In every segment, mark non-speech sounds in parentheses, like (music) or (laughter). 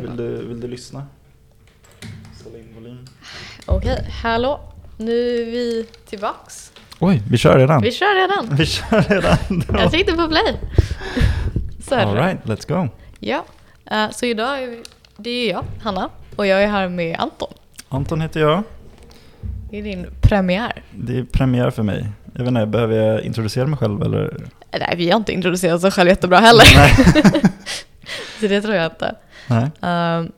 Vill du, vill du lyssna? Okej, hallå. Nu är vi tillbaks. Oj, vi kör redan. Vi kör redan. (laughs) Vi kör redan. Jag tryckte på play. Så. All right, let's go. Ja, eh, så idag är vi, det är jag, Hanna, och jag är här med Anton. Anton heter jag. Det är din premiär. Det är premiär för mig. Jag vet inte, behöver jag introducera mig själv eller? Nej, vi har inte introducerat oss själva jättebra heller. Nej. (laughs) så det tror jag inte. Nej. Ehm,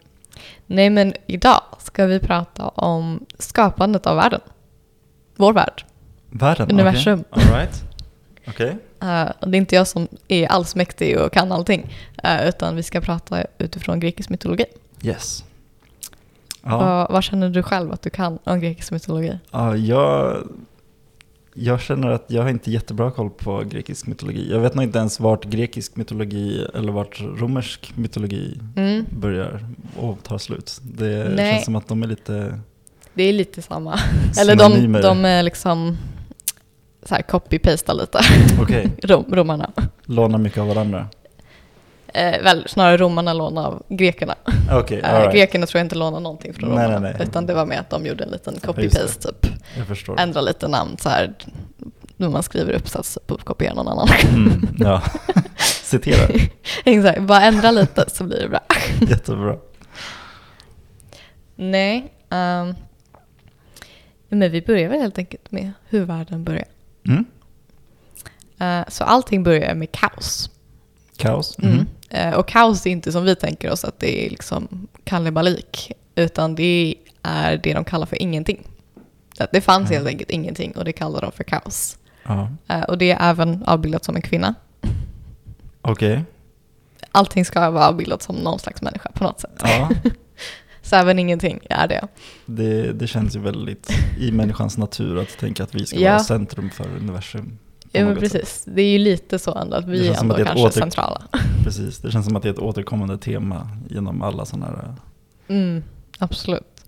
nej, men idag ska vi prata om skapandet av världen. Vår värld. Världen? Universum. okej. All right. (laughs) Okej. Eh, och det är inte jag som är allsmäktig och kan allting, eh, utan vi ska prata utifrån grekisk mytologi. Yes. Ja, Vad, vad känner du själv att du kan om grekisk mytologi? ja jag, jag känner att jag har inte jättebra koll på grekisk mytologi. Jag vet nog inte ens vart grekisk mytologi eller vart romersk mytologi Mm. börjar och tar slut. Det Nej. känns som att de är lite Det är lite samma. Eller de, de är liksom så här copy-pastar lite, Okej, (laughs) Rom, romarna. lånar mycket av varandra. Eh, väl, snarare romarna lånar av grekerna. (laughs) Okej, Eh, right. Grekerna tror jag inte lånar någonting från Nej, romarna. nej, nej. Utan det var med att de gjorde en liten copy-paste typ. Ändra lite namn så här. När man skriver uppsats på kopiera någon annan. Mm, ja, (laughs) citera. (laughs) Exakt, bara ändra lite så blir det bra. Jättebra. Nej, ehm, men vi börjar väl helt enkelt med hur världen börjar. Mm. Eh, så allting börjar med kaos. Kaos. Mm. Mhm. Eh, och kaos är inte som vi tänker oss att det är liksom kalabalik, utan det är det de kallar för ingenting. Att det fanns helt enkelt ingenting och det kallar de för kaos. Ja, Eh, och det är även avbildat som en kvinna. okej. Allting ska vara avbildat som någon slags människa på något sätt. Ja, (laughs) Så även ingenting är det. det, det känns ju väldigt i människans natur att tänka att vi ska Ja. vara centrum för universum. Ja, men precis. sätt. Det är ju lite så ändå att vi är ändå är kanske åter- centrala. (laughs) Precis, det känns som att det är ett återkommande tema genom alla sådana här... Mm, absolut.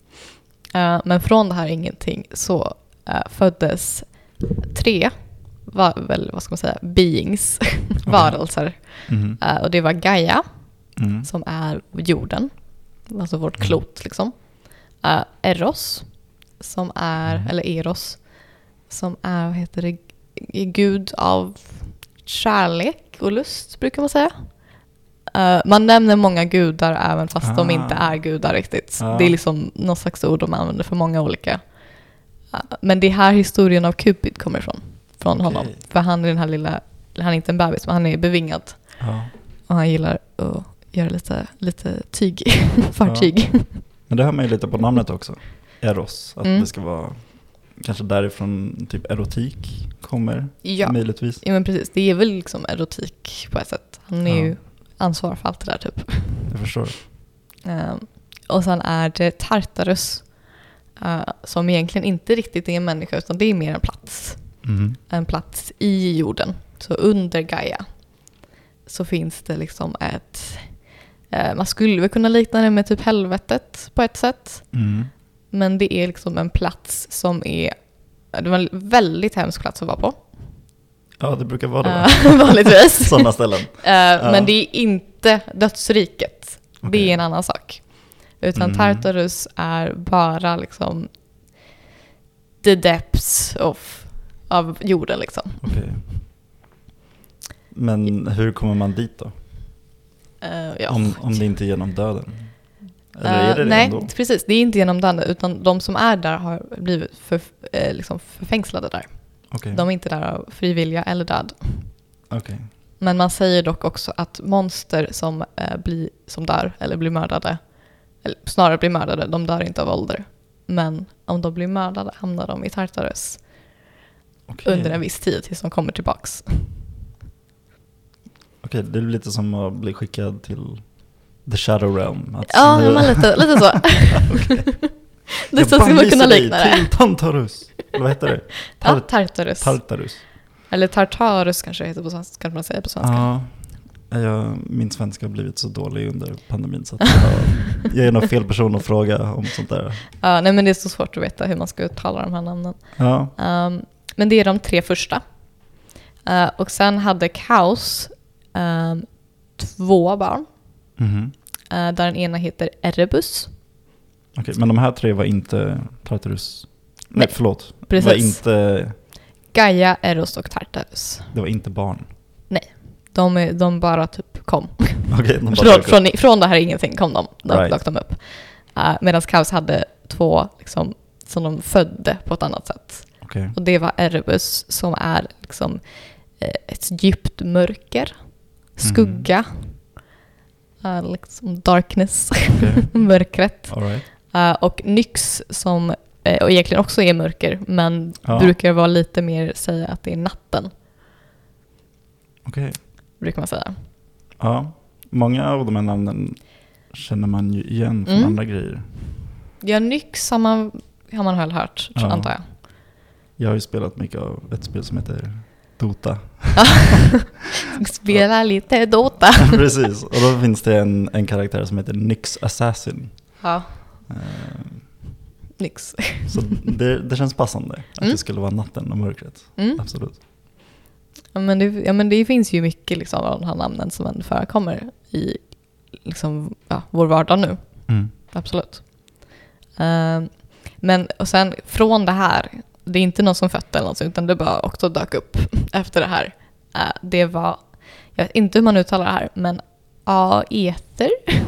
Eh, men från det här ingenting så eh, föddes tre, var, väl, vad ska man säga, beings, (laughs) varelser. Mhm. Eh, och det var Gaia, Mm. som är jorden, alltså vårt klot liksom. Eros, som är, Mm. eller Eros, som är, vad heter det, gud av kärlek och lust brukar man säga. Eh, man nämner många gudar även fast de Ah. inte är gudar riktigt. Ah. Det är liksom någon slags ord de använder för många olika. Eh, men det är här historien av Cupid kommer ifrån, från Okej. honom. För han är den här lilla, han är inte en bebis, men han är bevingad. Ja. Och han gillar att göra lite, lite tyg, (laughs) fartyg. Men det hör man ju lite på namnet också. Eros, att Mm. det ska vara kanske därifrån typ erotik kommer Ja. möjligtvis. ja, men precis. Det är väl liksom erotik på ett sätt. Han är Ja. ju ansvarig för allt det där typ. Jag förstår. Ehm, och sen är det Tartarus, eh, som egentligen inte riktigt är en människa, utan det är mer en plats. Mhm. En plats i jorden. Så under Gaia så finns det liksom ett... eh, man skulle väl kunna likna det med typ helvetet på ett sätt. Mm. Men det är liksom en plats som är... Det var en väldigt hemsk plats att vara på. Ja, det brukar vara det. Eh, (laughs) vanligtvis. (laughs) Sådana ställen. Eh, Men det är inte dödsriket. Det Okej. är en annan sak. Utan Mm. Tartarus är bara liksom the depths of, av jorden liksom. Okej. Men hur kommer man dit då? Eh. Om, om det inte är genom döden? Eller är det det nej, ändå? precis. Det är inte genom döden, utan de som är där har blivit för, eh, liksom förfängslade där. Okej. De är inte där av fri vilja eller död. Okej. Men man säger dock också att monster som, eh, blir, som dör eller blir mördade, eller snarare blir mördade, de dör inte av ålder. Men om de blir mördade hamnar de i Tartarus Okej. under en viss tid tills de kommer tillbaks. Okej, det är lite som att bli skickad till the shadow realm. Att Ja, nu- men lite, lite så. (laughs) det är så skulle man kunna likna det. Till Tantarus. Eller vad heter det? Ja, Tar- Tartarus. Tartarus. eller Tartarus kanske det heter på svenska, kanske man säger på svenska. Ja, jag, min svenska har blivit så dålig under pandemin så att (laughs) jag, jag är nog fel person att fråga om sånt där. Ja, nej men det är så svårt att veta hur man ska uttala de här namnen. Ja, Um, men det är de tre första. Uh, och sen hade Kaos um, två barn. Eh, där den ena heter Erebus. Okej, men de här tre var inte Tartarus? Nej, Nej, förlåt. precis. Var inte, Gaia, Eros och Tartarus. det var inte barn? De, är- de bara typ kom. (laughs) Okej, de bara Från, från, från det här ingenting kom de. De Right. dök de upp. Uh, Medan Kaos hade två liksom, som de födde på ett annat sätt. Okej. Och det var Erebus som är liksom eh, ett djupt mörker, skugga, eh, liksom darkness, Okej. (laughs) mörkret. Right. Eh, och Nyx som eh, och egentligen också är mörker, men Ja. brukar vara lite mer säga att det är natten, Okej. brukar man säga. Ja. Många av de här namnen känner man ju igen från Mm. andra grejer. Ja, Nyx har man, har man väl hört, Ja. antar jag. Jag har ju spelat mycket av ett spel som heter Dota. (laughs) Spela lite Dota. Precis, och då finns det en, en karaktär som heter Nyx Assassin. Ja, Eh, Nyx. Så det, det känns passande att Mm. det skulle vara natten och mörkret. Mm. Absolut. Ja, men det, ja, men det finns ju mycket liksom, av de här namnen som ändå förekommer i liksom, ja, vår vardag nu. Mm. Absolut. Ehm, men och sen från det här, det är inte någon som fött eller något, utan det bara också dök upp (laughs) efter det här. Eh, det var, jag vet inte hur man uttalar det här, men aether? (laughs)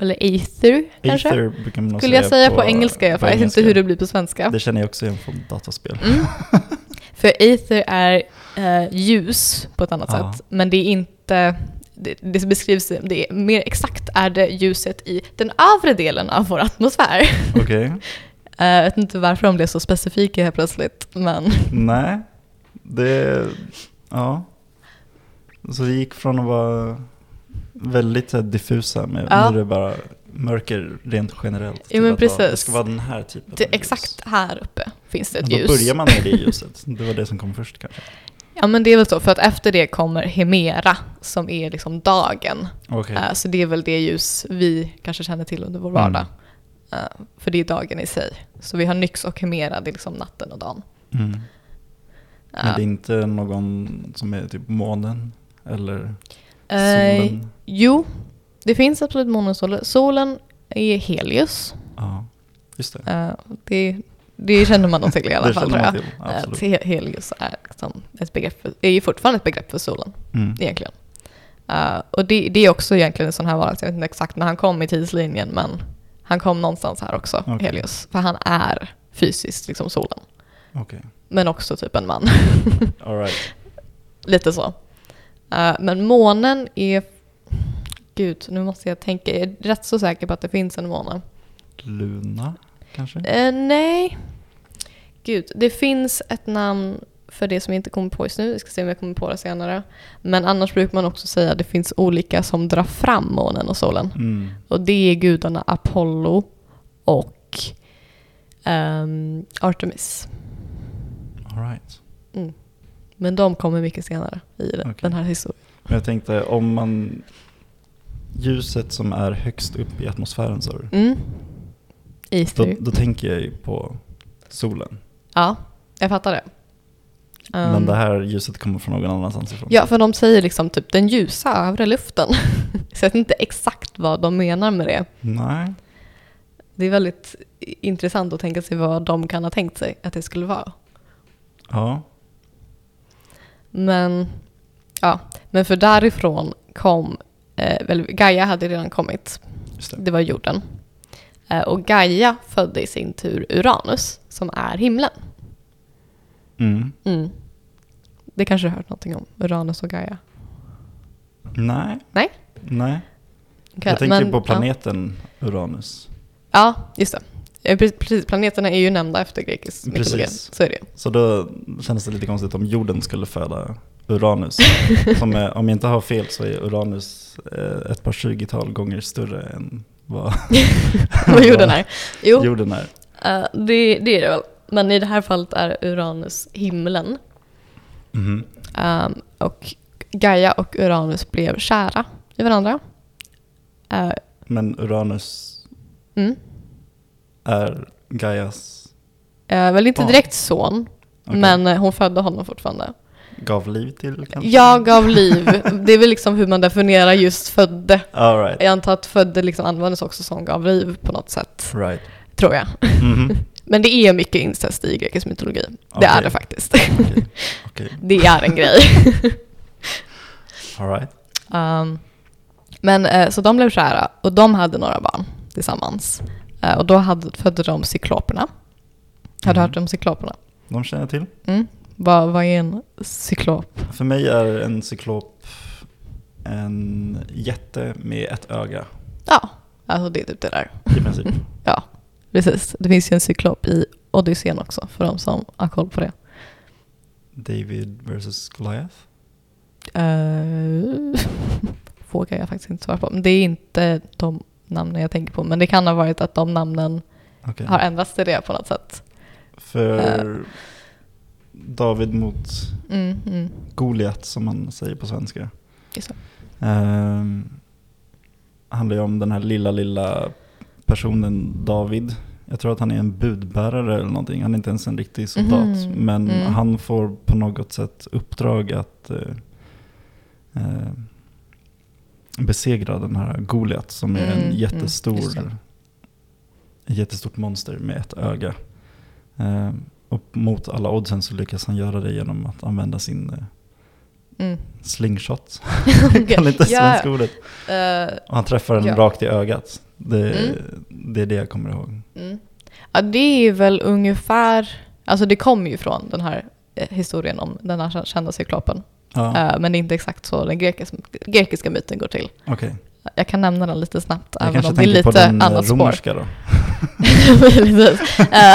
Eller aether kanske? Aether nog Skulle jag säga på, engelska, jag vet inte hur det blir på svenska. Det känner jag också igen från dataspel. Mm. (laughs) För aether är eh, ljus på ett annat Ja. sätt, men det är inte det, det beskrivs, det är, mer exakt är det ljuset i den övre delen av vår atmosfär. Eh, Jag vet inte varför de blev så specifika helt plötsligt, men (laughs) nej. Det, ja. Så vi gick från att vara väldigt här, diffusa med Ja. nu är det bara mörker rent generellt. till men att vara- Det precis. ska vara den här typen det, av ljus. exakt här uppe finns det ett Men då ljus. börjar man med det (laughs) ljuset. Det var det som kom först kanske. Ja men det är väl så, för att efter det kommer Hemera som är liksom dagen. Okej. Eh, Så det är väl det ljus vi kanske känner till under vår Mm. Eh, För det är dagen i sig. Så vi har Nyx och Hemera, det är liksom natten och dagen. Mm. Eh, Men det är inte någon som är typ månen eller eh, solen? Jo, det finns absolut månen och solen. Solen är Helios. Ja, just det. Eh, Det, det känner man nog till i (laughs) alla fall tror jag. till, Eh, Helios är, liksom ett begrepp för, är ju fortfarande ett begrepp för solen Mm. egentligen. Eh, och det, det är också egentligen en sån här varelse, jag vet inte exakt när han kom i tidslinjen men han kom någonstans här också, Okej. Helios. För han är fysiskt liksom solen. Okej, Men också typ en man. (laughs) right. Lite så. Eh, men månen är... Gud, nu måste jag tänka. Jag är rätt så säker på att det finns en måne. Luna kanske? Eh, nej. Gud, det finns ett namn för det som jag inte kommer på just nu. Vi ska se om jag kommer på det senare. Men annars brukar man också säga att det finns olika som drar fram månen och solen. Mm. Och det är gudarna Apollo och ehm, Artemis. All right. Mm. Men de kommer mycket senare i den, Okej. den här historien. Men jag tänkte om man... Ljuset som är högst upp i atmosfären så Mm. då, då tänker jag ju på solen. Ja, jag fattar det. Men Um, det här ljuset kommer från någon annanstans ifrån. Ja, för de säger liksom typ den ljusa övre luften. (laughs) Så jag vet inte exakt vad de menar med det. Nej. Det är väldigt intressant att tänka sig vad de kan ha tänkt sig att det skulle vara. Ja. Men, ja, men för därifrån kom, eh, väl, Gaia hade redan kommit, det. det var jorden. Eh, och Gaia födde i sin tur Uranus, som är himlen. Mm. Mm. Det kanske du har hört någonting om, Uranus och Gaia? Nej. Nej? Nej. Okej, Jag tänker men- på ja. planeten Uranus. Ja, just det. Pre- Precis, planeterna är ju nämnda efter grekisk Precis. mytologi. Så är det Så då kändes det lite konstigt om jorden skulle föda Uranus. (laughs) Som är, om jag inte har fel så är Uranus eh, ett par tjugotal gånger större än vad (laughs) Vad jorden är. Jo, jorden är. eh, det, det är det väl. Men i det här fallet är Uranus himlen. Mhm. Ehm, och Gaia och Uranus blev kära i varandra. Eh, Men Uranus mm. är Gaias... Eh, väl inte direkt son, Okej. men eh, hon födde honom fortfarande. gav liv till kanske? Jag gav liv. Det är väl liksom hur man definierar just födde. All right. Jag antar att födde liksom användes också som gav liv på något sätt, right. tror jag. Mhm. Men det är mycket incest i grekisk mytologi. Det Okej. är det faktiskt. Okej. (laughs) Okej. Det är en grej. (laughs) All right. Um, men eh, så de blev kära och de hade några barn tillsammans. Eh, och då hade, födde de cykloperna. Har du Mhm. hört om cykloperna? De känner jag till. Mm. Vad, vad är en cyklop? För mig är en cyklop en jätte med ett öga Ja, alltså det är typ det där. i princip. (laughs) Ja, precis. Det finns ju en cyklop i Odysseen också för de som har koll på det. David versus Goliath. Uh, (laughs) vågar jag faktiskt inte svara på. Men det är inte de namnen jag tänker på. Men det kan ha varit att de namnen Okej. har ändrats till det på något sätt. För David mot Mm, mm. Goliat som man säger på svenska. Just. Ehm, handlar ju om den här lilla, lilla personen David. Jag tror att han är en budbärare eller någonting. Han är inte ens en riktig soldat. Mhm. Men Mm. han får på något sätt uppdrag att eh, eh, besegra den här Goliat som är Mm, en mm, jättestor, just det. ett jättestort monster med ett öga. Eh, och mot alla oddsen så lyckas han göra det genom att använda sin eh, Mm. slingshot. (laughs) Kan inte Ja, svenska ordet. eh, Och han träffar den Ja. rakt i ögat. Det, Mm. det är det jag kommer ihåg. Mm. Ja, det är väl ungefär, alltså det kommer ju från den här eh, historien om den här kända cyklopen. Ja, Eh, men det är inte exakt så den grekiska, grekiska myten går till. okej. Jag kan nämna den lite snabbt, Jag även kanske om det är tänker på lite den eh, annat spår. romerska då. (laughs) Precis. Eh,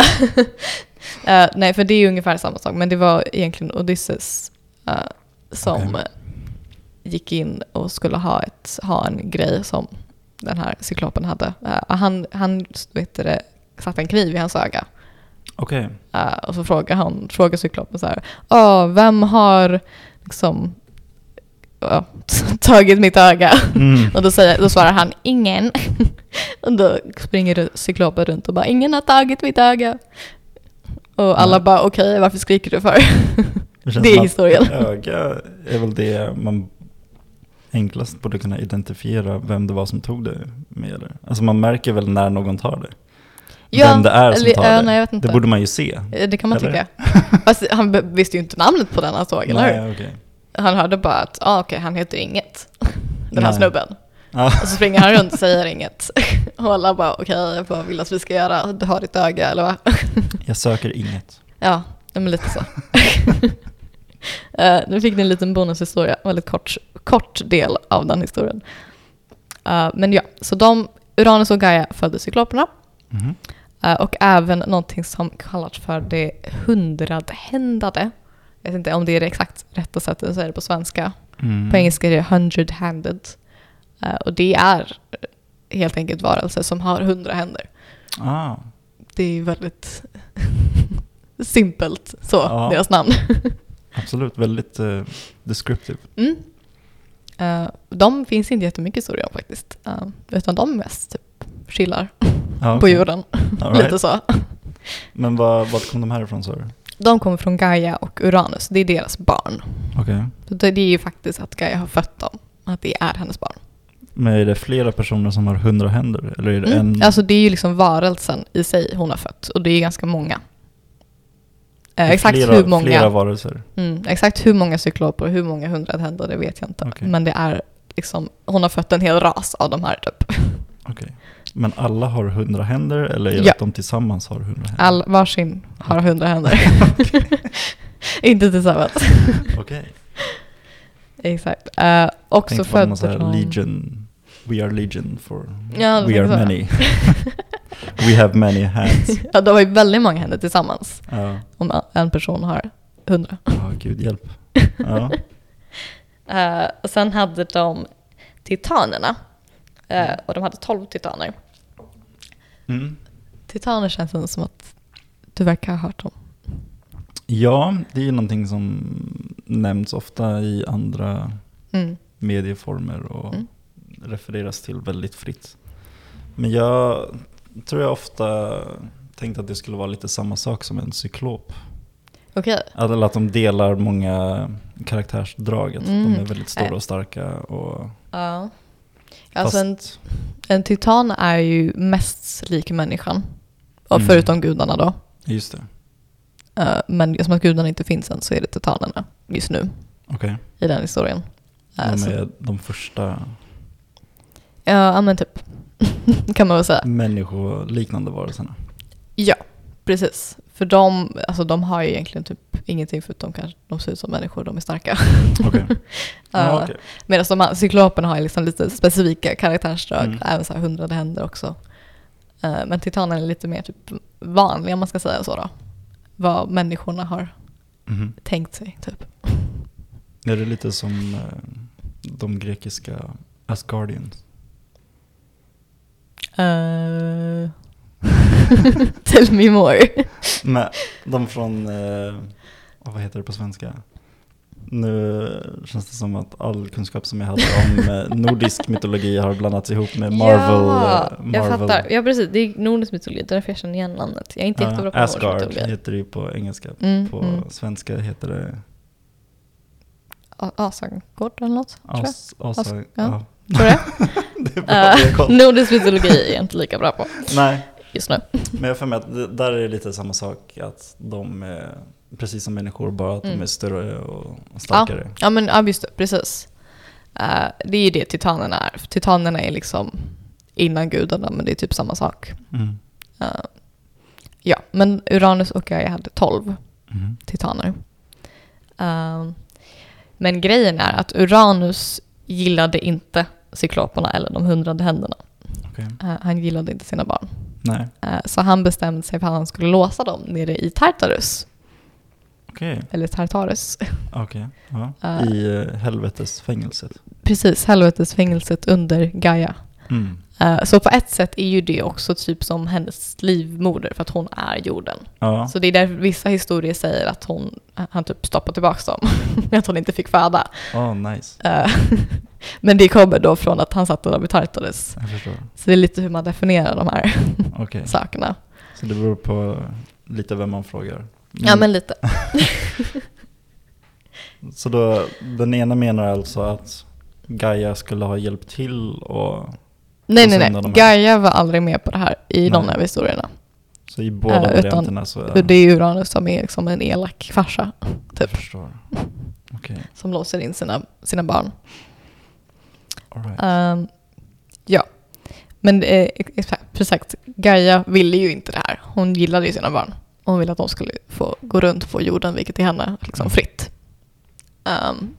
eh, nej, för det är ungefär samma sak, men det var egentligen Odysseus eh, som eh, gick in och skulle ha, ett, ha en grej som den här cyklopen hade. Och han han vet det, satte en kniv i hans öga. Okej. Eh, och så frågar han, frågar cyklopen så här, "Åh, vem har liksom (laughs) tagit mitt öga? Mm. (laughs) Och då, säger, då svarar han ingen. (laughs) och då springer cyklopen runt och bara ingen har tagit mitt öga. Och alla Nej. bara okej, varför skriker du för? känns Det är historien. Öga är väl det man enklast borde kunna identifiera vem det var som tog det med. Eller? Alltså man märker väl när någon tar det. vem det är som eller- tar ja, det. Nej, jag vet inte. Det borde man ju se. Det kan man eller? tycka. (laughs) Fast han visste ju inte namnet på den han såg, eller hur? Nej, okej. Han hörde bara att ah, okej, han heter inget. (laughs) Den här Nej. snubben. Ja. Och så springer han runt och säger inget. (laughs) Och alla bara okej, vad vill att vi ska göra? Du har ditt öga eller vad? Jag söker inget. Ja, ja, men lite så. Uh, nu fick ni en liten bonushistoria, väldigt kort, kort del av den historien. Eh, men ja, så de, Uranus och Gaia födde cykloperna. Mhm. Eh, och även någonting som kallas för det hundradhändade. Jag vet inte om det är det exakt rätta sättet att säga det på svenska. Mm. På engelska är det hundred-handed. Och det är helt enkelt varelser som har hundra händer. Ah, Det är väldigt (laughs) simpelt så, Ja. deras namn. (laughs) absolut, väldigt uh, descriptive. Mm. Eh, de finns inte jättemycket historia faktiskt. Eh, utan de mest typ chillar Ja, (laughs) på okej. jorden. (laughs) Right. Lite så. Men var, vart kom de härifrån sa du? De kommer från Gaia och Uranus. Det är deras barn. Okej. Så det det är ju faktiskt att Gaia har fött dem. Att det är hennes barn. Men är det flera personer som har hundra händer? Eller är det Mm. en? Alltså det är ju liksom varelsen i sig hon har fött. Och det är ganska många. Eh, exakt, flera, hur många, Flera varelser? mm, exakt hur många cykloper och hur många hundrahänder det vet jag inte. Okej. Men det är liksom, hon har fött en hel ras av de här typ. Okej. Men alla har hundra händer eller är det Ja. att de tillsammans har hundra händer? All, varsin har hundra händer. (laughs) inte tillsammans. Okej. Exakt. Uh, också födde sån här. Legion. We are legion for... Ja, we are many. (laughs) We have many hands. (laughs) ja, de har ju väldigt många händer tillsammans. Ja, Om en person har hundra. Ja, gud hjälp. (laughs) Ja. Eh, och sen hade de titanerna. Eh, och de hade tolv titaner. Mm. Titaner känns som att du verkar ha hört om. ja, det är ju någonting som nämns ofta i andra Mm. medieformer och Mm. refereras till väldigt fritt. Men jag tror jag ofta tänkte att det skulle vara lite samma sak som en cyklop. Att- Eller att de delar många karaktärsdrag. Att Mm. de är väldigt stora Eh. och starka. Och, Ja. Alltså en, en titan är ju mest lik människan. Mm. Förutom gudarna då. just det. Eh, men som att gudarna inte finns än så är det titanerna just nu Okej. i den historien. Eh, De så- är de första Ja, men typ. (laughs) kan man väl säga. människoliknande varelserna. Ja, precis. För de, alltså, de har ju egentligen typ ingenting förutom kanske de ser ut som människor, de är starka. Okej. (laughs) Ja, Eh, okej. Medan de här cykloperna har liksom lite specifika karaktärsdrag, Mm. även så här hundrade händer också. Eh, men titanen är lite mer typ vanliga om man ska säga så då. Vad människorna har Mhm. tänkt sig typ. Är det lite som eh, de grekiska Asgardians? Uh... (laughs) Tell me more. (laughs) Men de från, eh, vad heter det på svenska? Nu känns det som att all kunskap som jag hade om eh, nordisk (laughs) mytologi har blandats ihop med Marvel. Ja, eh, jag Marvel. fattar. Ja, precis. Det är nordisk mytologi, det är därför jag känner igen namnet. Jag är inte Ja, jättebra på nordisk Asgard mytologi. heter det ju på engelska. Mm, På mm. svenska heter det Asagård eller något. As, Asa, As- ja. ja. Tror jag. (laughs) det är bra, koll. nordisk mytologi är jag inte lika bra på Nej, just nu. men jag för mig att där är det lite samma sak. Att de är precis som människor, bara att Mm. de är större och starkare. Ja, men ja, just det, precis. Eh, det är ju det titanerna är. Titanerna är liksom innan gudarna, men det är typ samma sak. Mm. Eh, ja, men Uranus och Gaia hade 12 Mhm. titaner. Eh, men grejen är att Uranus gillade inte cykloperna eller de hundrade händerna. Okej. Eh, han gillade inte sina barn. Nej, Eh, så han bestämde sig för att han skulle låsa dem nere i Tartarus. okej. Eller Tartarus. Okej. Ja. Eh. I helvetesfängelset. Precis, helvetesfängelset under Gaia. Mm. Eh, Så på ett sätt är ju det också typ som hennes livmoder för att hon är jorden. Ja. Så det är därför vissa historier säger att hon, han typ stoppar tillbaka dem. (laughs) att hon inte fick föda. Oh, nice. Eh, (laughs) Men det kommer då från att han satt. Jag förstår. Så det är lite hur man definierar de här (laughs) Okej. sakerna. Så det beror på lite vem man frågar. Ja men lite. Så då, den ena menar alltså att Gaia skulle ha hjälpt till och Nej nej nej, Gaia var aldrig med på det här i någon Nej. av historierna. så i båda utan- varianterna så är Det är Uranus som är liksom en elak farsa. Typ. förstår. Okej, Som låser in sina, sina barn. alright. Ehm, ja. Men eh, precis sagt, Gaia ville ju inte det här. Hon gillade ju sina barn. Hon ville att de skulle få gå runt på jorden, vilket är henne liksom Mm. fritt. Ehm,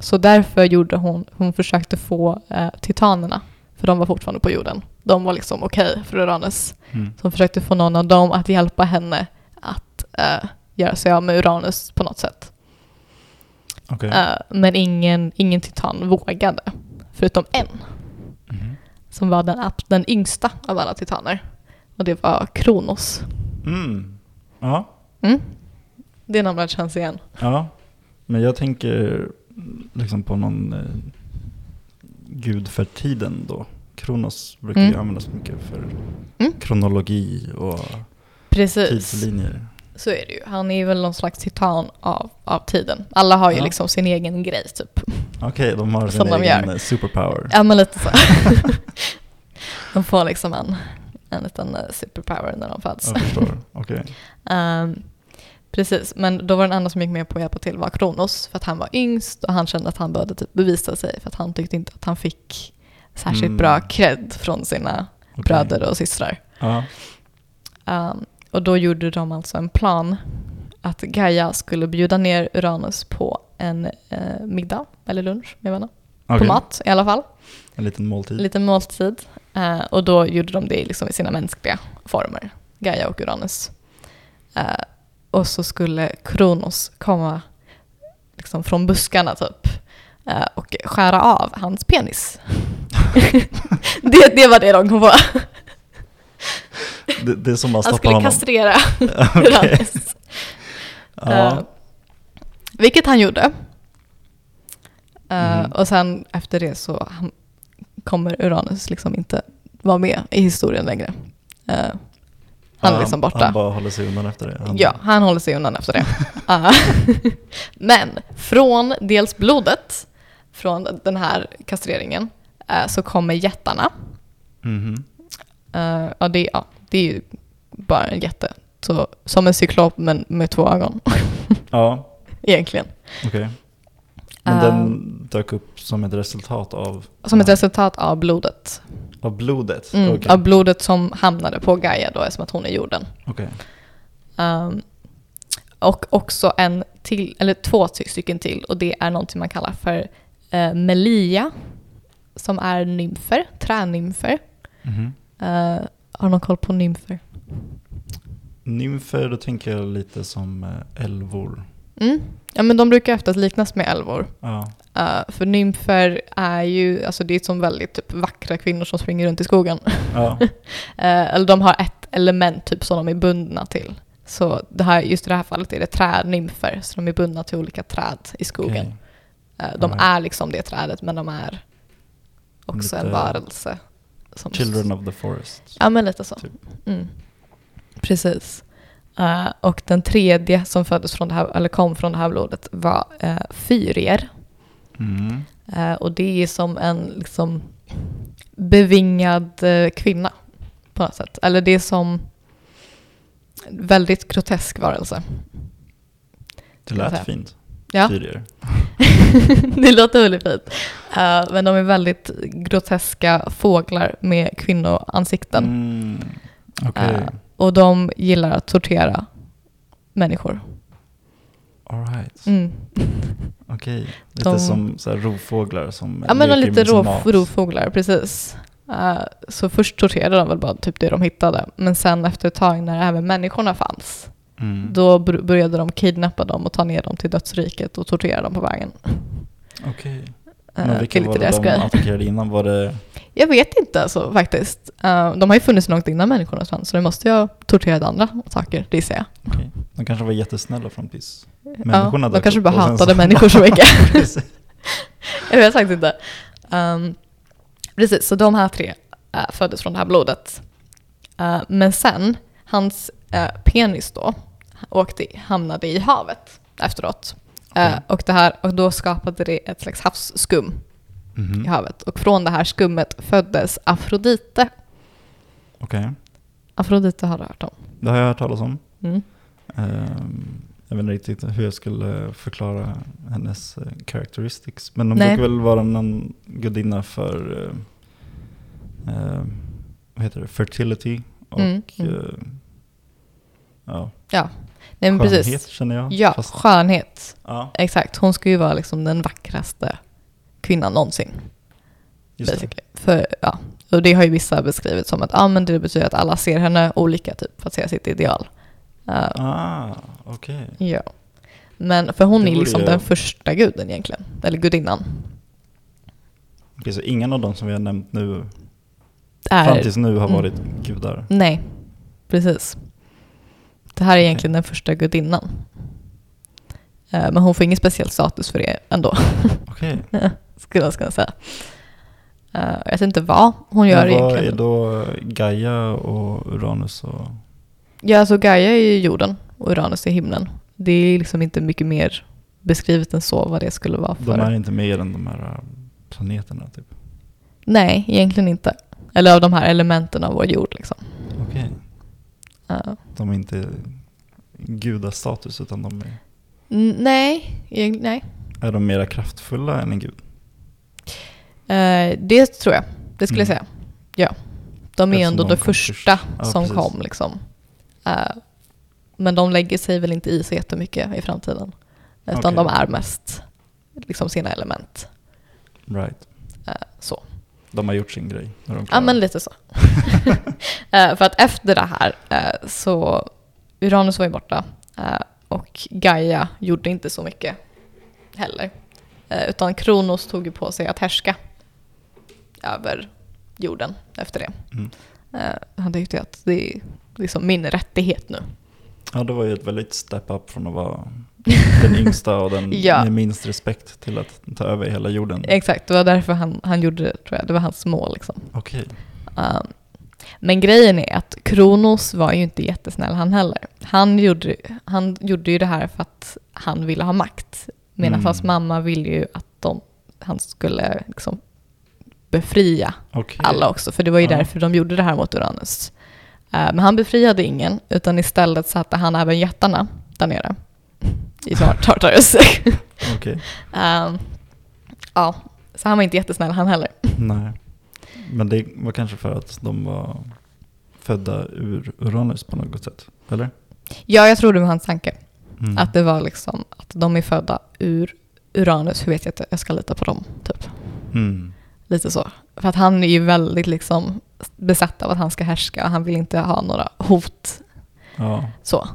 så därför gjorde hon, hon försökte få eh, titanerna, för de var fortfarande på jorden. De var liksom okej för Uranus. Mm. Hon försökte få någon av dem att hjälpa henne att eh, göra sig av med Uranus på något sätt. Okej. Eh, men ingen, ingen titan vågade, förutom en Mhm. som var den, den yngsta av alla titaner. Och det var Kronos. Mm. Ja, Mm. Det namnet känns igen. ja. Men jag tänker liksom på någon eh, gud för tiden då. Kronos brukar ju Mm. användas mycket för Mm. kronologi och Precis, tidslinjer. så är det ju. Han är ju väl någon slags titan av, av tiden. Alla har ju Ja. liksom sin egen grej typ. Okej, de har sin Som egen superpower. Ja men lite så. (laughs) de får liksom en, en liten superpower när de föds. Jag förstår. (laughs) Okej. Ehm, precis, men då var den enda som gick med på att hjälpa till var Kronos för att han var yngst och han kände att han behövde typ bevisa sig för att han tyckte inte att han fick särskilt Mm. bra cred från sina Okej. bröder och systrar. Ja. Ehm, och då gjorde de alltså en plan att Gaia skulle bjuda ner Uranus på en eh, middag eller lunch, jag vet inte. På mat i alla fall. En liten måltid. En liten måltid. Eh, och då gjorde de det liksom i sina mänskliga former, Gaia och Uranus. Eh, och så skulle Kronos komma liksom från buskarna typ eh, och skära av hans penis. (laughs) det, det var det de kom på. Det, det är som Han skulle honom. kastrera. (laughs) Uranus. Ja. Eh, vilket han gjorde. Eh, Mhm. Och sen efter det så kommer Uranus liksom inte vara med i historien längre. Eh, Han är liksom borta. Han bara håller sig undan efter det. Han, Ja, han håller sig undan efter det. (laughs) Ah. (laughs) Men från dels blodet, från den här kastreringen, eh, så kommer jättarna. Mhm. Eh, ja, det, ja, det är ju bara en jätte. Så, som en cyklop men med två ögon, (laughs) Ja, egentligen. okej. Men Eh, den dök upp som ett resultat av, Som ett resultat av blodet. Av blodet? Mm, Okej. Av blodet som hamnade på Gaia då, eftersom att hon är jorden. Okej. Um, och också en till, eller två ty- stycken till och det är någonting man kallar för uh, melia som är nymfer, tränymfer. Mhm. Uh, har någon koll på nymfer? Nymfer, då tänker jag lite som eh, älvor. Mm. Ja men de brukar oftast liknas med älvor. Ja, Uh, för nymfer är ju, alltså det är som väldigt typ, vackra kvinnor som springer runt i skogen. ja. Uh, (laughs) eller de har ett element typ som de är bundna till. Så det här, just i det här fallet är det trädnymfer, så de är bundna till olika träd i skogen. okej. Eh, De Alright. är liksom det trädet, men de är också en Lite varelse. Som Children of the forest. Ja, men lite så. typ. Mm. Precis. Eh, och den tredje som föddes från det här, eller kom från det här blodet var uh, fyrier. Mm. Eh, och det är som en liksom, bevingad kvinna på något sätt. Eller det är som väldigt grotesk varelse. Det lät fint. Ja. Fyrier. (laughs) det låter väldigt fint. Eh, men de är väldigt groteska fåglar med kvinnoansikten. Mm. Okej, Eh, och de gillar att tortera människor. alright. Mm. (laughs) Okej. Lite De- som så här rovfåglar som Ja men lite rov, rovfåglar, precis. Eh, så först torterade de väl bara typ det de hittade. Men sen efter ett tag när även människorna fanns, Mm. då började de kidnappa dem och ta ner dem till dödsriket och tortera dem på vägen. Okej. Uh, Men vilka var det de attackerade innan? Var det... Jag vet inte alltså, faktiskt. Eh, de har ju funnits långt innan människorna fanns, så det måste ju ha torterat andra saker, det säger jag. Okej. De kanske var jättesnälla fram tills Ja, människorna de dök kanske bara hatade människor så mycket. (laughs) (laughs) Jag vet faktiskt inte. Um, precis, så de här tre uh, föddes från det här blodet. Uh, men sen, hans penis då åkte, hamnade i havet efteråt. Okej. och, det här, och då skapade det ett slags havsskum Mhm. i havet. Och från det här skummet föddes Afrodite. Okej. Afrodite har du hört om? Det har jag hört talas om. Mm. Ehm, jag vet inte riktigt hur jag skulle förklara hennes uh, characteristics. Men hon Nej. brukar väl vara någon gudinna för eh, eh, vad heter det? fertility och Mm, mm. eh, ja, Ja, Nej, skönhet precis. känner jag. Ja, Fast- skönhet. ja Exakt, hon ska ju vara liksom den vackraste kvinnan någonsin. För, ja, och det har ju vissa beskrivit som att ah, men det betyder att alla ser henne olika typ för att se sitt ideal. Uh, Ah, okej. ja. Men för hon Det är liksom ju- den första guden egentligen, eller gudinnan. Okej, så ingen av dem som vi har nämnt nu, Är, fram tills nu, har Mm. varit gudar? Nej, precis. Det här är egentligen den första gudinnan. Eh, men hon får ingen speciell status för det ändå, Okej. (laughs) skulle jag kunna säga. Eh, jag vet inte vad hon gör Men vad egentligen. är då Gaia och Uranus och... Ja, alltså Gaia är ju jorden och Uranus är himlen. Det är liksom inte mycket mer beskrivet än så vad det skulle vara för. De är inte mer än de här äh, planeterna typ? Nej, egentligen inte. Eller av de här elementen av vår jord liksom. Okej. Eh, De är inte gudastatus utan de är, nej, nej. är de mera kraftfulla än en gud? Eh, det tror jag. Det skulle Mm. jag säga. Ja. De är ändå de första först. Ja, som precis. kom liksom. Eh, men de lägger sig väl inte i så jättemycket i framtiden. Utan Okej. de är mest liksom sina element. Right. Eh, så. De har gjort sin grej. Nu är de Ja, men lite så. (laughs) Eh, för att efter det här eh, så Uranus var ju borta eh, och Gaia gjorde inte så mycket heller. Eh, utan Kronos tog ju på sig att härska över jorden efter det. Mm. Eh, han tyckte att det är liksom min rättighet nu. Ja, det var ju ett väldigt step up från att vara (laughs) den yngsta och den Ja. med minst respekt till att ta över hela jorden. Exakt, det var därför han, han gjorde det tror jag. Det var hans mål liksom. Okej. Um, men grejen är att Kronos var ju inte jättesnäll han heller. Han gjorde, han gjorde ju det här för att han ville ha makt. Medan Mm. hans mamma ville ju att de, han skulle liksom befria Okej. alla också. För det var ju Ja. därför de gjorde det här mot Uranus. Eh, men han befriade ingen, utan istället satte han även jättarna där nere. I Tar- (laughs) Tartarus. Okej. Ehm, ja, så han var inte jättesnäll han heller. Nej. Men det var kanske för att de var födda ur Uranus på något sätt? Eller? Ja, jag tror det var hans tanke. Mm. Att det var liksom att de är födda ur Uranus, hur vet jag inte, jag ska lita på dem, typ. Mm. Lite så. För att han är ju väldigt liksom besatt av att han ska härska och han vill inte ha några hot. Ja. Så.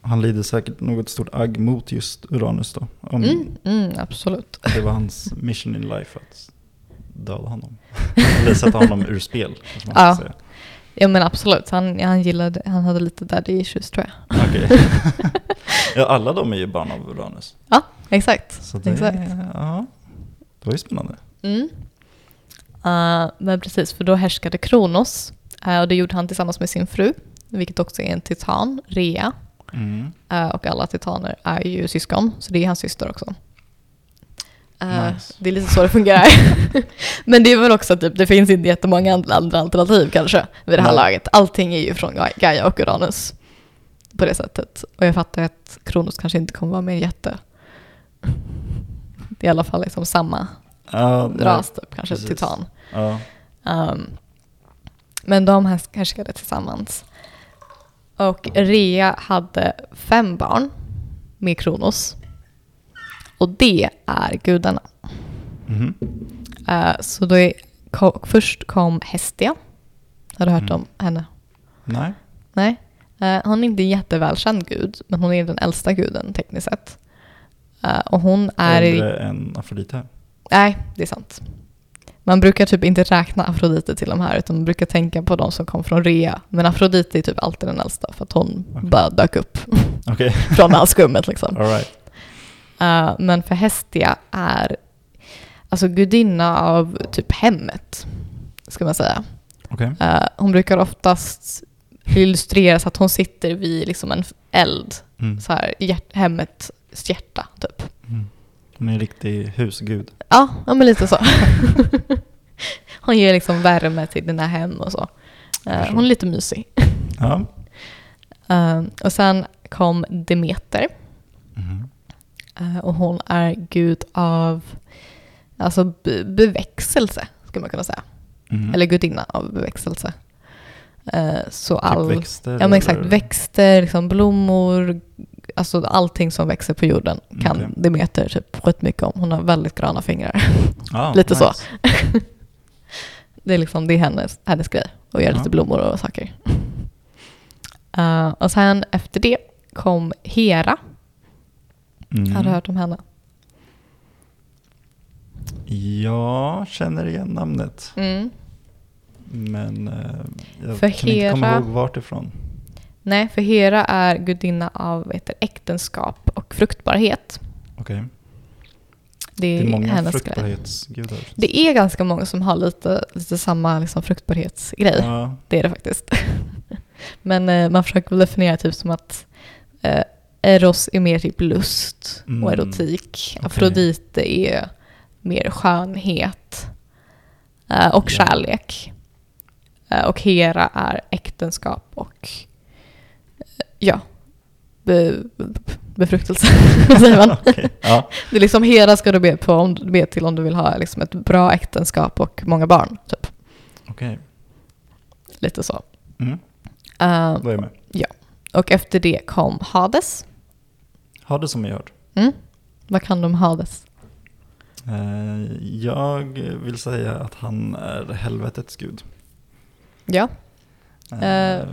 Han lider säkert något stort agg mot just Uranus då. Om Mm, mm, absolut. det var hans mission in life att döda honom. Eller sätta honom ur spel. Ja. säga. Ja men absolut, han, han gillade, han hade lite daddy issues tror jag. Okej. (laughs) ja, alla de är ju barn av Uranus. Ja, exakt. Så det, exakt. Ja, det var ju spännande. Mm. Uh, men precis, för då härskade Kronos. Uh, och det gjorde han tillsammans med sin fru, vilket också är en titan, Rea. Mm. Uh, och alla titaner är ju syskon, så det är hans syster också. Uh, Nice. Det är lite så det fungerar. (laughs) Men det är väl också typ, det finns inte jättemånga andra alternativ kanske vid det här Nej. laget. Allting är ju från Ga- Gaia och Uranus på det sättet. Och jag fattar att Kronos kanske inte kommer vara med en jätte. (laughs) I alla fall liksom samma nej. ras typ, kanske precis. titan. Ja. Um, men de härs- härskade tillsammans. Och Rea hade fem barn med Kronos. Och det är gudarna. Mhm. Uh, så då är, ko, först kom Hestia. Har du hört Mm. om henne? Nej. Nej. Eh, hon är inte en jättevälkänd gud, men hon är den äldsta guden tekniskt sett. Eh, och hon är... Äldre än Afrodite. Nej, det är sant. Man brukar typ inte räkna Afrodite till de här, utan man brukar tänka på de som kom från Rea. Men Afrodite är typ alltid den äldsta, för att hon Okej. bara dök upp Okej, (laughs) från all skummet liksom. alright. Eh, men för Hestia är alltså gudinna av typ hemmet, ska man säga. Okej. Eh, hon brukar oftast illustreras att hon sitter vid liksom en eld, Mm. så här, hjärt- hemmets hjärta typ. Mm. Hon är en riktig husgud. Ja, ja men lite så. (laughs) hon ger liksom värme till dina hem och så. Förstår. hon är lite mysig. Ja. Eh, och sen kom Demeter. Mhm. Eh, och hon är gud av alltså be- beväxelse, skulle man kunna säga. Mhm. Eller gudinna av beväxelse. Eh, så typ all... växter? Ja men exakt, eller? växter, liksom blommor, alltså allting som växer på jorden kan Okej. Demeter typ skitmycket om. Hon har väldigt gröna fingrar. (laughs) Ah, lite så. (laughs) Det är liksom det är hennes, hennes grej, att göra Ja. lite blommor och saker. (laughs) Eh, och sen efter det kom Hera. Mm. Har du hört om henne? Jag känner igen namnet. Mm. Men eh, jag För kan inte komma Hera- ihåg vart ifrån. Nej, för Hera är gudinna av heter, äktenskap och fruktbarhet. Okej. Det är, Det är många fruktbarhetsgudar. Det är ganska många som har lite, lite samma liksom, fruktbarhetsgrej. Ja, Det är det faktiskt. (laughs) Men eh, man försöker definiera typ som att eh, Eros är mer typ lust och Mm, erotik. okej. Afrodite är mer skönhet eh, och Ja. kärlek. Eh, och Hera är äktenskap och eh, ja, be, be, befruktelse. (laughs) Säger man? (laughs) okej. ja. Det är liksom Hera ska du be, på, om, du be till om du vill ha liksom ett bra äktenskap och många barn. Typ. okej. Lite så. Mm. Eh, Då är jag med. och efter det kom Hades. Ha det som jag hört. Mm. Vad kan du om Hades? Eh, jag vill säga att han är helvetets gud. Ja, Eh, Eh,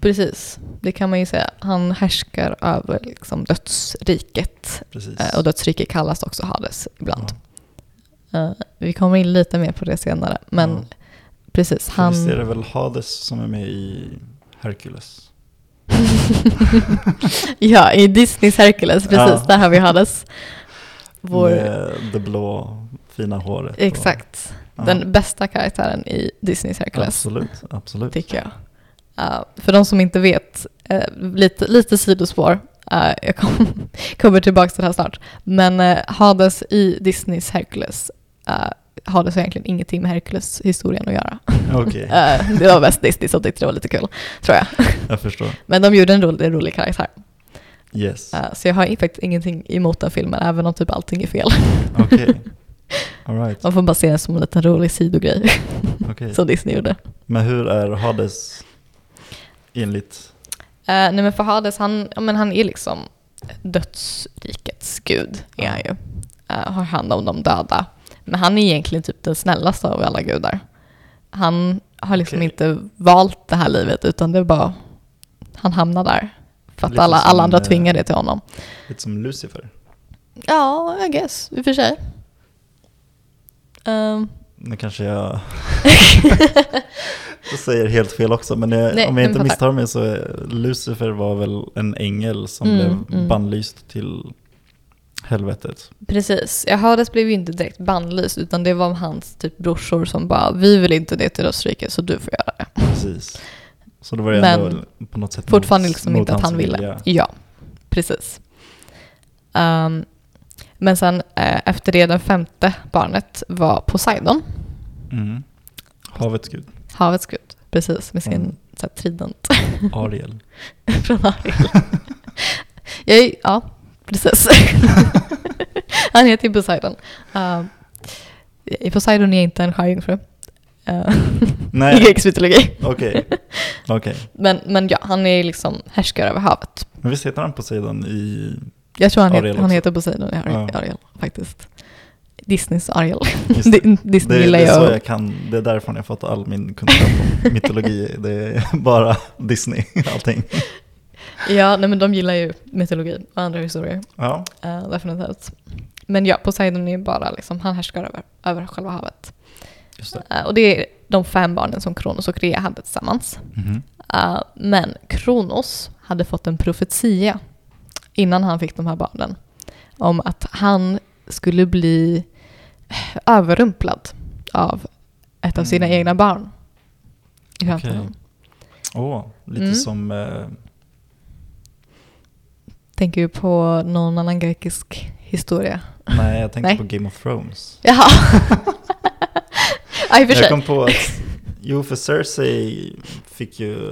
precis. Det kan man ju säga. Han härskar över liksom, dödsriket. precis. Eh, och dödsriket kallas också Hades ibland. Eh, vi kommer in lite mer på det senare. Men Ja. precis, han... Visst är det väl Hades som är med i Hercules? (laughs) ja, i Disneys Hercules, precis. Ja. Där har vi Hades. Vår... Med det blå fina håret. och- Exakt. Ja. Den bästa karaktären i Disneys Hercules, Absolut, absolut. tycker jag. Uh, för de som inte vet, eh, lite, lite sidospår, uh, jag kom, (laughs) kommer tillbaka till det här snart, men uh, Hades i Disneys Hercules, uh, Hades har egentligen ingenting med Hercules-historien att göra. Okej, Uh, (laughs) det var mest Disney som tyckte det var lite kul, tror jag. (laughs) jag förstår. Men de gjorde en rolig, en rolig karaktär. Yes, Uh, så jag har faktiskt ingenting emot den filmen, även om typ allting är fel. okej. (laughs) Alright, Man får bara se den som en liten rolig sidogrej okej. som Disney gjorde. Men hur är Hades enligt... Uh, nej men för Hades, han, ja, men han är liksom dödsrikets gud, är han ju. Uh, har hand om de döda. Men han är egentligen typ den snällaste av alla gudar. Han har liksom Okej. inte valt det här livet, utan det är bara, han hamnar där. För att Lite alla, alla andra eh, tvingar det till honom. Lite som Lucifer? Ja, I guess, i och för sig. Um, Nu kanske (laughs) (laughs) jag säger helt fel också, men jag, Nej, om jag inte misstar mig så är Lucifer var väl en ängel som Mm, blev mm. bannlyst till helvetet. Precis. Ja, Hades blev ju inte direkt bannlyst utan det var hans typ brorsor som bara vi vill inte det till dödsriket så du får göra det. Precis. Så då var det Men ändå på något sätt Fortfarande mot- liksom mot inte att han ville. vilja. Ja, precis. Ehm, men sen eh, efter det, den femte barnet var Poseidon, Mm. Havets gud, havets gud. Precis, med sin Mm. så här, trident Ariel. (laughs) från Ariel. Jag ja, precis. (laughs) Han heter ju Poseidon. Uh, Poseidon är inte en sjöjungfru. Uh, (laughs) I grekisk mytologi. okej. (laughs) Okej. Men, men ja, han är liksom härskare över havet. Men visst heter han Poseidon i... Jag tror han, Ariel heter, han heter Poseidon i Ariel, Ja. Ariel faktiskt. Disneys Ariel. Just det. Di- Disney Det, gillar det är så ju jag kan, det är därifrån jag fått all min kunskap om mytologi. Det är bara Disney, allting. Ja, nej, men de gillar ju mytologi och andra historier. Ja, Uh, definitivt. Men ja, Poseidon är ju bara liksom, han härskar över, över själva havet. just det. Eh, och det är de fem barnen som Kronos och Rea hade tillsammans. Mhm. Eh, men Kronos hade fått en profetia innan han fick de här barnen om att han skulle bli överrumplad av ett av sina Mm. egna barn. I framtiden. Åh, lite Mm. som... Eh, Tänker du på någon annan grekisk historia? nej, jag tänkte Nej. på Game of Thrones. Jaha. ja, i Jag kom på att, jo för Cersei fick ju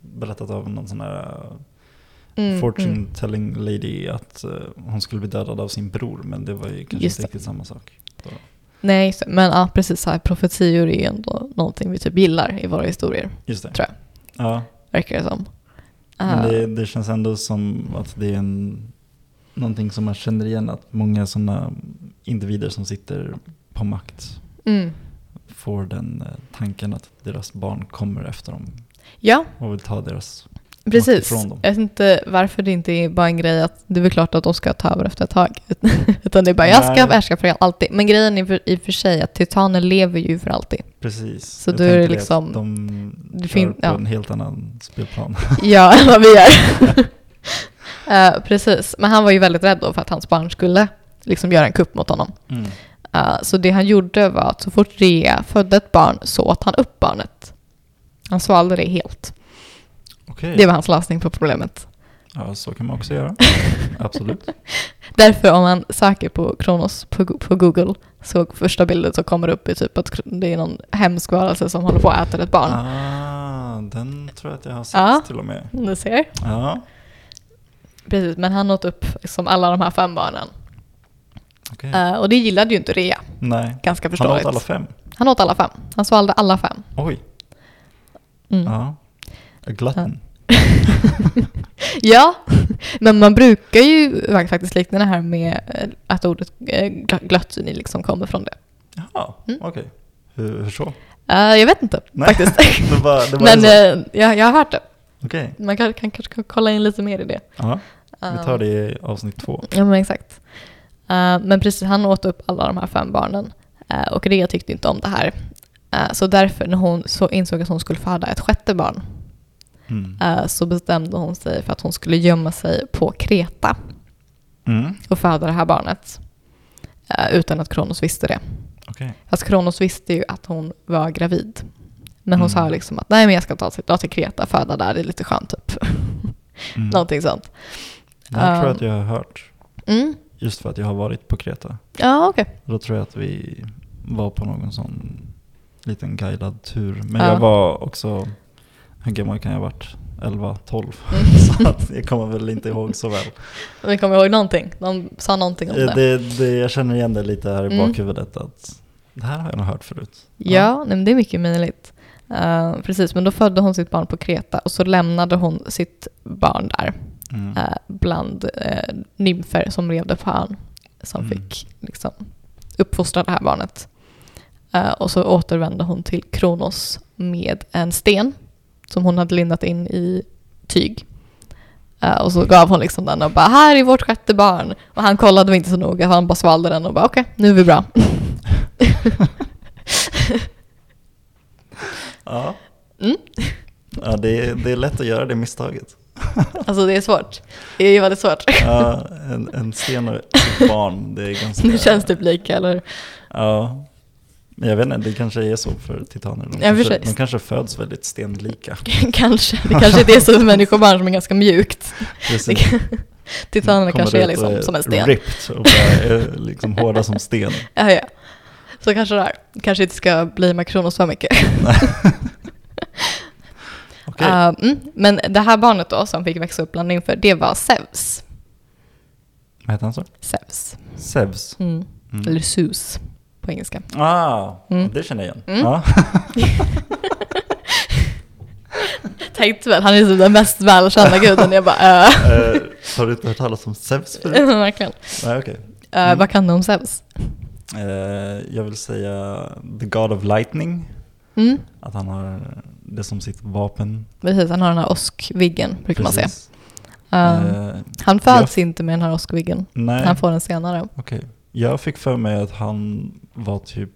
berättat av någon sån här Mm, fortune mm. telling lady att eh, hon skulle bli dödad av sin bror, men det var ju kanske Just inte det. riktigt samma sak. Så, Nej, men ja, precis. Här, profetior är ju ändå någonting vi typ gillar i våra historier, just det. tror jag. Ja, Verkar det som. Men det, det känns ändå som att det är en, någonting som man känner igen, att många sådana individer som sitter på makt mm. får den eh, tanken att deras barn kommer efter dem. Ja, och vill ta deras precis. Jag vet inte varför det inte är bara en grej att det är väl klart att de ska ta över efter ett tag. (laughs) Utan det är bara, jag ska Nej. härska för alltid. Men grejen är för, i och för sig att titaner lever ju för alltid. Precis. Så då är det liksom- De det kör fin- på ja. en helt annan spelplan. (laughs) Ja, än vad vi gör. (laughs) Eh, precis, men han var ju väldigt rädd då för att hans barn skulle liksom göra en kupp mot honom. Mm. Eh, så det han gjorde var att så fort Rea födde ett barn så åt han upp barnet. Han svalde det helt. Okej, Det var hans lösning på problemet. ja så kan man också göra. (laughs) Absolut. Därför om man söker på Kronos på, Go- på Google så första bilden så kommer upp i typ att det är någon hemsk varelse som håller på att äta ett barn. Ah, den tror jag att jag har sett Ja. till och med. Du ser. Ja, Precis, men han åt upp liksom alla de här fem barnen. okej. Eh, och det gillade ju inte Rea. Nej, Ganska han förståeligt. åt alla fem. Han åt alla fem. Han svalde alla fem. Oj, Mm. ja. A glutton. (laughs) Ja, men man brukar ju faktiskt likna det här med eh, att ordet eh, gl- glöttsyni liksom kommer från det. Jaha, Mm. okej. Hur, hur så? Eh, jag vet inte Nej. faktiskt. (laughs) Det var, det var men eh, jag, jag har hört det. Okej, Man kan, kan kanske kan kolla in lite mer i det. ja. Vi tar det i avsnitt två. Ja, men exakt. Eh, men precis, han åt upp alla de här fem barnen. Eh, och Rea tyckte inte om det här. Eh, så därför, när hon så insåg att hon skulle föda ett sjätte barn, Mm. eh, så bestämde hon sig för att hon skulle gömma sig på Kreta Mm. och föda det här barnet. eh, utan att Kronos visste det. Okej. Fast Kronos visste ju att hon var gravid. Men hon Mm. sa liksom att nej men jag ska ta till, till Kreta, föda där, det är lite skönt typ. (laughs) Mm. Någonting sånt. Här tror jag Um, att jag har hört. Mm. Just för att jag har varit på Kreta. Ja okej. Då tror jag att vi var på någon sån liten guidad tur. Men Ja. jag var också, hur gammal kan jag ha varit? 11, 12. Mm. (laughs) så att jag kommer väl inte ihåg så väl. (laughs) Men kommer ihåg någonting? De sa någonting om det. Eh, det, det jag känner igen det lite här i Mm. bakhuvudet att det här har jag nog hört förut. Ja, nej, men det är mycket möjligt. Eh, precis, men då födde hon sitt barn på Kreta och så lämnade hon sitt barn där Mm. eh, bland eh, nymfer som levde på ön som Mm. fick liksom, uppfostra det här barnet. Eh, och så återvände hon till Kronos med en sten som hon hade lindat in i tyg. Eh, och så gav hon liksom den och bara här är vårt sjätte barn. Och han kollade inte så noga, han bara svalde den och bara okej, nu är vi bra. (laughs) Ja, Mm. ja det, är, det är lätt att göra det misstaget. (laughs) Alltså det är svårt. Det är väldigt svårt. (laughs) Ja, en, en sten och ett barn, det är ganska... Det känns typ lika, eller Ja, men jag vet inte, det kanske är så för titaner. De, Ja, kanske, de kanske föds väldigt stenlika. (laughs) kanske. Det kanske är det som människobarn som är ganska mjukt. Kan- Titanerna kanske är liksom som en sten. Ripped och bara är liksom (laughs) hårda som sten. Ja, ja. Så kanske det är. Kanske inte ska bli med Kronos för mycket. (laughs) Okej, Uh, mm. Men det här barnet då som fick växa upp bland nymfer, det var Zeus. vad heter han så? Zeus. Zeus. Mm. Mm. Eller Zeus på engelska. Ah, Mm. det känner jag igen. Mm. Ja. (laughs) Tänkte väl, han är typ den mest välkända guden. Jag bara, äh. Eh, har du inte hört talas om Zeus förut? Verkligen. Nej, okej. Uh, Mm. Vad kan du om Zeus? Eh, jag vill säga The God of Lightning. Mm. Att han har det som sitt vapen. Precis, han har den här åskviggen brukar man säga. Precis. Uh, Eh, han föds inte med den här åskviggen. nej, Han får den senare. okej. Jag fick för mig att han var typ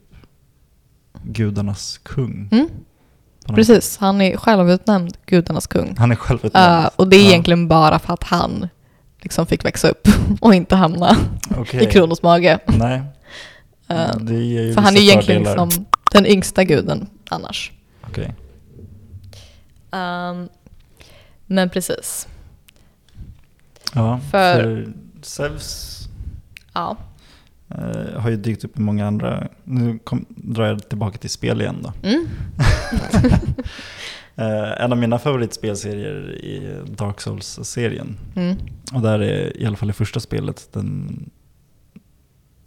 gudarnas kung. Mm. Precis, han är självutnämnd gudarnas kung. Han är självutnämnd. Uh, och det är Ja, egentligen bara för att han liksom fick växa upp (laughs) och inte hamna okej. i Kronos mage. Nej, Uh, det ger ju för han är egentligen liksom den yngsta guden annars. Okej. Um, men precis. Ja, För- för, Zeus Ja. Eh, har ju dykt upp i många andra. Nu kom, drar jag tillbaka till spel igen då. Mm. (laughs) Eh, en av mina favoritspelserier är Dark Souls-serien. Mm. Och där är i alla fall i första spelet den,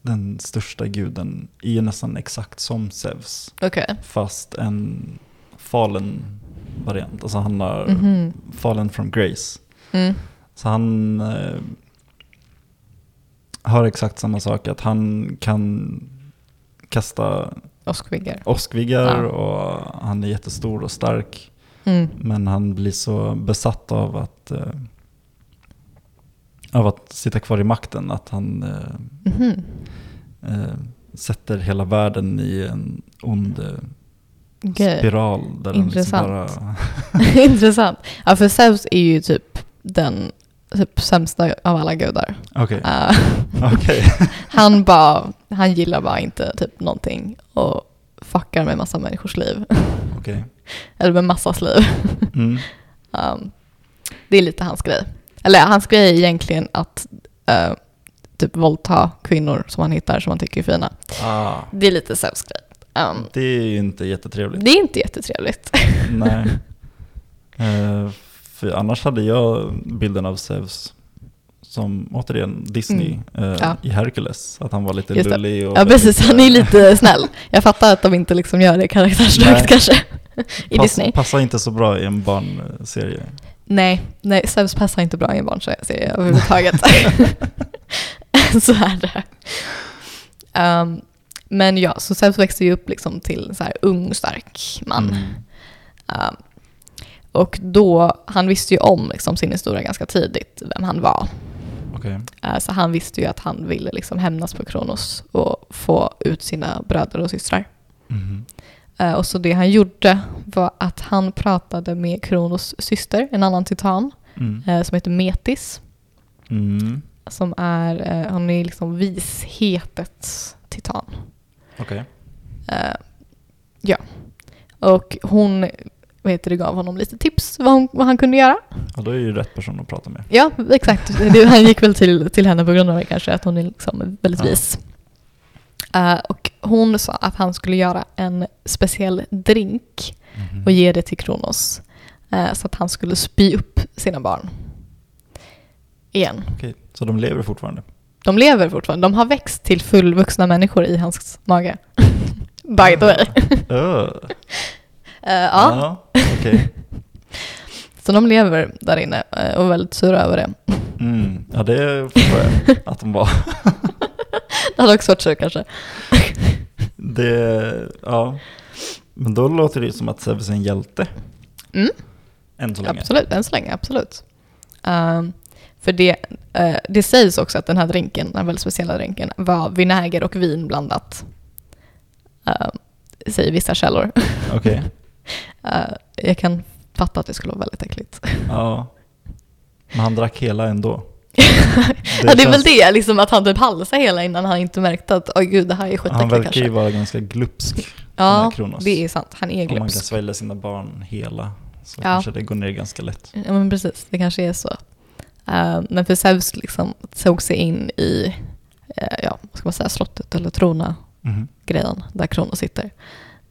den största guden är ju nästan exakt som Zeus. Okej. Fast en fallen variant. Alltså han har Mhm. fallen from grace. Mm. Så han eh, har exakt samma sak, att han kan kasta Åskviggar. åskviggar Ja. och han är jättestor och stark. Mm. Men han blir så besatt av att, eh, av att sitta kvar i makten att han eh, Mhm. eh, sätter hela världen i en ond eh, Okej. spiral. Där liksom Intressant. bara, (laughs) Intressant. Ja, för Zeus är ju typ den typ sämsta av alla gudar. Okej, Uh, (laughs) okej. (laughs) han bara, han gillar bara inte typ någonting och fuckar med massa människors liv. okej. (laughs) Eller med massas liv. Mm. Um, det är lite hans grej. Eller hans grej är egentligen att uh, typ våldta kvinnor som han hittar som han tycker är fina. Ah, Det är lite Zeus grej. Um, det är ju inte jättetrevligt. det är inte jättetrevligt. Nej. Eh, för annars hade jag bilden av Zeus som återigen Disney eh, Ja. i Hercules. Att han var lite Just lullig. Och Ja precis, han är eh, lite (laughs) snäll. Jag fattar att de inte liksom gör det karaktärsdraget Nej. kanske. I pass, Disney. Passar inte så bra i en barnserie. Nej, nej, Zeus passar inte bra i en barnserie överhuvudtaget. (laughs) (laughs) så är det. Um, men ja, så Zeus växte ju upp liksom till så här ung, stark man. Mm. Um, och då, han visste ju om liksom sin historia ganska tidigt, vem han var. Okej. Uh, så han visste ju att han ville liksom hämnas på Kronos och få ut sina bröder och systrar. Eh, och så det han gjorde var att han pratade med Kronos syster, en annan titan, Mm. eh, som heter Metis. Mm. Som är, eh, hon är liksom vishetets titan. Eh, ja. Och hon vad heter det, gav honom lite tips vad, hon, vad han kunde göra. Och då är ju rätt person att prata med. Ja, exakt. Det, han gick väl till, till henne på grund av det kanske, att hon är liksom väldigt Ja. vis. Eh, och hon sa att han skulle göra en speciell drink Mhm. och ge det till Kronos. eh, så att han skulle spy upp sina barn. Igen. Okej, så de lever fortfarande? De lever fortfarande. De har växt till fullvuxna människor i hans mage. (laughs) By the way. (laughs) Eh, ja. Okej. (laughs) så de lever där inne eh, och är väldigt sura över det. Mm. Ja, det förstår jag att de var. (laughs) Det hade också varit sur kanske. (laughs) Det, ja. Men då låter det som att Zeus är en hjälte. Mm. Än så länge. Absolut, än så länge, absolut. Ehm, för det, eh, det sägs också att den här drinken, den här väldigt speciella drinken, var vinäger och vin blandat. Uh, säger vissa källor. Okej. Eh, jag kan fatta att det skulle vara väldigt äckligt. Ja. Men han drack hela ändå. (laughs) ja, det är väl det, liksom att han typ halsade hela innan han inte märkte att oj gud, det här är Han skitäckligt verkar kanske. ju vara ganska glupsk. ja, det är sant. Han är Om man kan glupsk. svälja sina barn hela så Ja. kanske det går ner ganska lätt. Ja, men precis. Det kanske är så. Eh, men för Zeus liksom tog sig in i, eh, ja, vad ska man säga, slottet eller trona Mhm. grejen där Kronos sitter.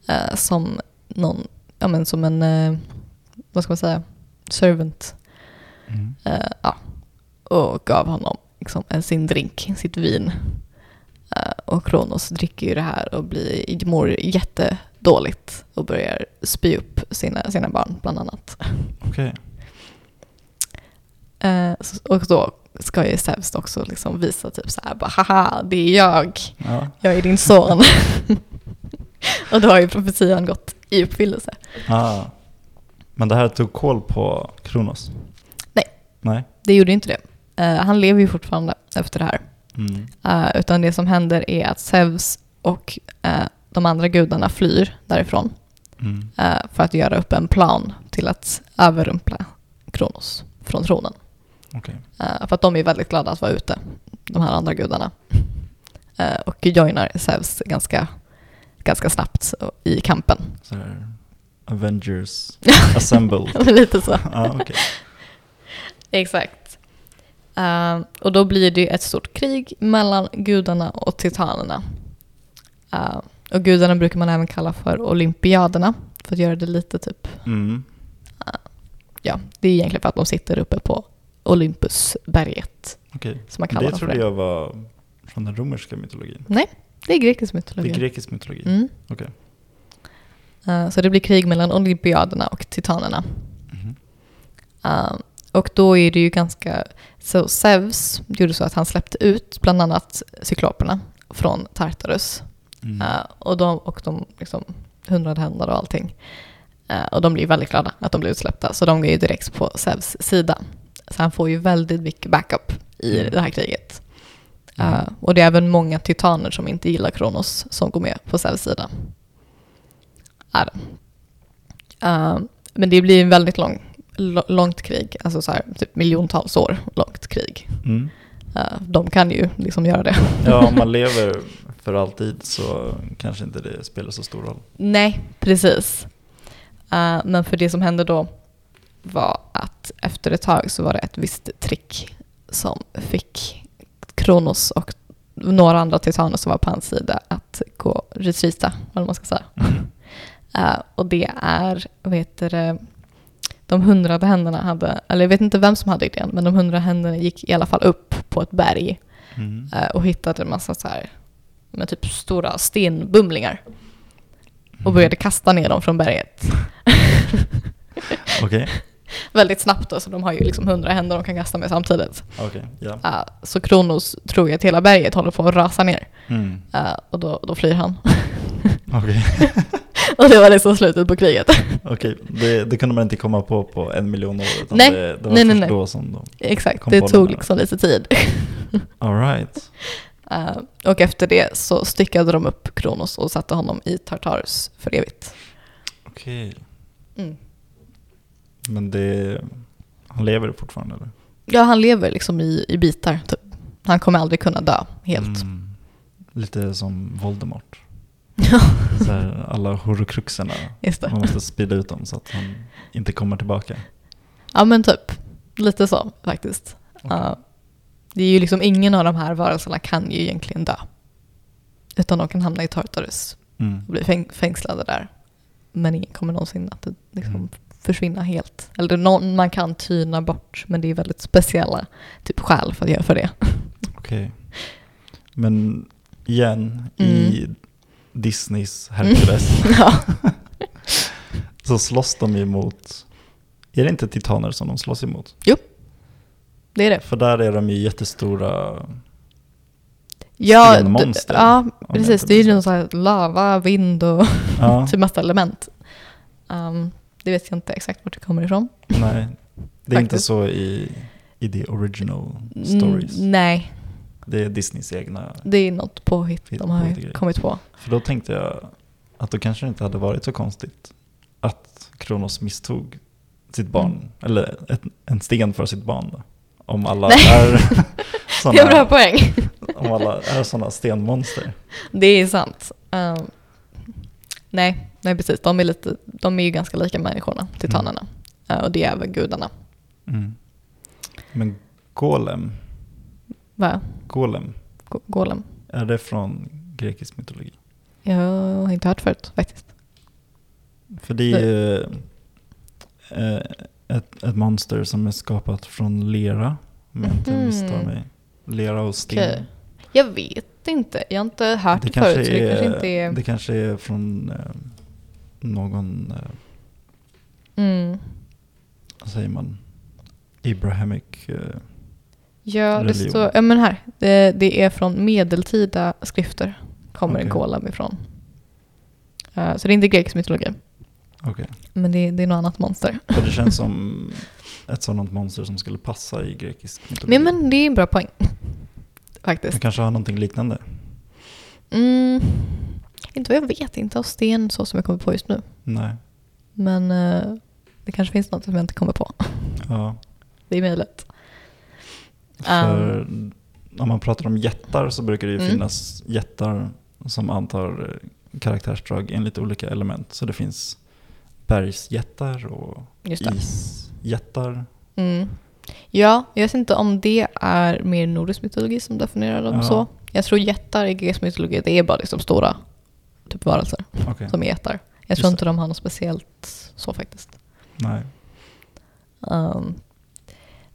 Eh, som någon, ja men som en, eh, vad ska man säga, servant. Mm. Eh, ja. Och gav honom liksom, sin drink, sitt vin. Eh, och Kronos dricker ju det här och blir, mår jättedåligt och börjar spy upp sina, sina barn bland annat. Okej. Eh, och då ska ju Zeus också liksom visa typ så här, bara, haha, det är jag, Ja. jag är din son. (laughs) och då har ju profetian gått i uppfyllelse. Ah. Men det här tog koll på Kronos? Nej. Nej? Det gjorde inte det. Eh, han lever ju fortfarande efter det här. Mm. Eh, utan det som händer är att Zeus och eh, de andra gudarna flyr därifrån Mm. för att göra upp en plan till att överrumpla Kronos från tronen. Eh, för att de är väldigt glada att vara ute, de här andra gudarna. Och joinar Zeus ganska, ganska snabbt i kampen. Avengers (laughs) assembled. Lite så. Ja, okej. (laughs) Exakt. Eh, och då blir det ett stort krig mellan gudarna och titanerna. Eh, och gudarna brukar man även kalla för olympiaderna, för att göra det lite typ, Mm. ja, det är egentligen för att de sitter uppe på Olympusberget, Okej. kallar Det trodde jag var från den romerska mytologin. Det är grekisk Det mytologi. är grekisk mytologi. Mm. Okej. Eh, så det blir krig mellan olympiaderna och titanerna. Eh, och då är det ju ganska... Så Zeus gjorde så att han släppte ut bland annat cykloperna från Tartarus. Mm. Eh, och de, och de liksom, hundrade händer och allting. Och de blir väldigt glada att de blir utsläppta. Så de går ju direkt på Zeus sida. Så han får ju väldigt mycket backup i Mm. det här kriget. Eh, och det är även många titaner som inte gillar Kronos som går med på Zeus sida. Det. Eh, men det blir en väldigt lång, långt krig, alltså så här, typ miljontals år långt krig. Mm. Eh, de kan ju liksom göra det. Ja, om man (laughs) lever för alltid så kanske inte det spelar så stor roll. Nej, precis. Eh, men för det som hände då var att efter ett tag så var det ett visst trick som fick Kronos och några andra titaner som var på hans sida att gå retreata, vad man ska säga. Mm. Eh, och det är, vad heter det, de hundrade händerna hade, eller jag vet inte vem som hade idén, men de hundra händerna gick i alla fall upp på ett berg Mm. eh, och hittade en massa så här, med typ stora stenbumlingar och började kasta ner dem från berget. (laughs) Okej, Väldigt snabbt då, så de har ju liksom hundra händer de kan kasta med samtidigt. okej, ja. Eh, så Kronos tror ju att hela berget håller på att rasa ner Mm. eh, och då, då flyr han. (laughs) (laughs) Och det var liksom slutet på kriget. (laughs) okej. Det, det kunde man inte komma på på en miljon år. Utan Nej. det, det var Nej, nej, nej. då som de... Exakt, det tog liksom lite tid. All right. Eh, och efter det så styckade de upp Kronos och satte honom i Tartarus för evigt. Okej. Mm. Men det... Han lever fortfarande eller? Ja, han lever liksom i, i bitar. Typ. Han kommer aldrig kunna dö helt. Mm. Lite som Voldemort. (laughs) Så här, alla horokruxerna. Man måste sprida ut dem så att han inte kommer tillbaka. Ja men typ, lite så faktiskt. Okej. Ja. det är ju liksom ingen av de här varelserna kan ju egentligen dö. Utan de kan hamna i Tartarus Mm. och bli fäng- fängslade där. Men ingen kommer någonsin att liksom Mm. Försvinna helt. Eller någon man kan tyna bort, men det är väldigt speciella typ skäl för att göra för det. (laughs) Okej. Men igen, i Mm. Disneys Hercules (laughs) (laughs) så slåss de ju mot, är det inte titaner som de slåss emot? Det är det. För där är de ju jättestora, Ja, ja precis. Det är ju någon sån här lava, vind och ja, typ massa element. Um, det vet jag inte exakt vart det kommer ifrån. nej. Det är inte så i, i the original stories. Mm, nej, Det är Disneys egna. det är något påhitt Hitt- de har grej. kommit på. För då tänkte jag att då kanske det inte hade varit så konstigt att Kronos misstog sitt barn, Mm. eller ett, en sten för sitt barn. Då. Om alla (laughs) Nej. är (laughs) Det är bra sådana, poäng. (laughs) om alla är sådana stenmonster. Det är sant. Um, nej, nej, precis. De är, lite, de är ju ganska lika människorna, titanerna. Uh, och det är även gudarna. Mm. Men Golem, Va? Golem, Go- Golem? är det från grekisk mytologi? Jag har inte hört förut faktiskt. För det är ju eh, ett, ett monster som är skapat från lera, om jag inte Mhm. misstar mig. Lera och sten. Okej. Jag vet inte. Jag har inte hört Det det, förut. Så det är, kanske inte är... det kanske är från eh, någon, eh, Mm. vad säger man, Abrahamic. Eh, Ja, det religion. står... Ja, men här. Det, det är från medeltida skrifter. Kommer Okej. Golem ifrån. Uh, så det är inte grekisk mytologi. Okej. Men det, det är något annat monster. För det känns som ett sådant monster som skulle passa i grekisk mytologi. Nej, men det är en bra poäng. Det Faktiskt. kanske har någonting liknande. Mm, inte vad jag vet. Inte av sten så som jag kommer på just nu. Nej. Men eh, det kanske finns något som jag inte kommer på. Ja. (laughs) Det är möjligt. För om man pratar om jättar så brukar det ju Mm. finnas jättar som antar eh, karaktärsdrag enligt olika element. Så det finns bergsjättar och isjättar. Mm. Ja, jag vet inte om det är mer nordisk mytologi som definierar dem Ja. så. Jag tror jättar i grekisk mytologi, det är bara liksom stora typ varelser Okej. som jättar. Jag tror inte de har något speciellt så faktiskt. Nej. Um,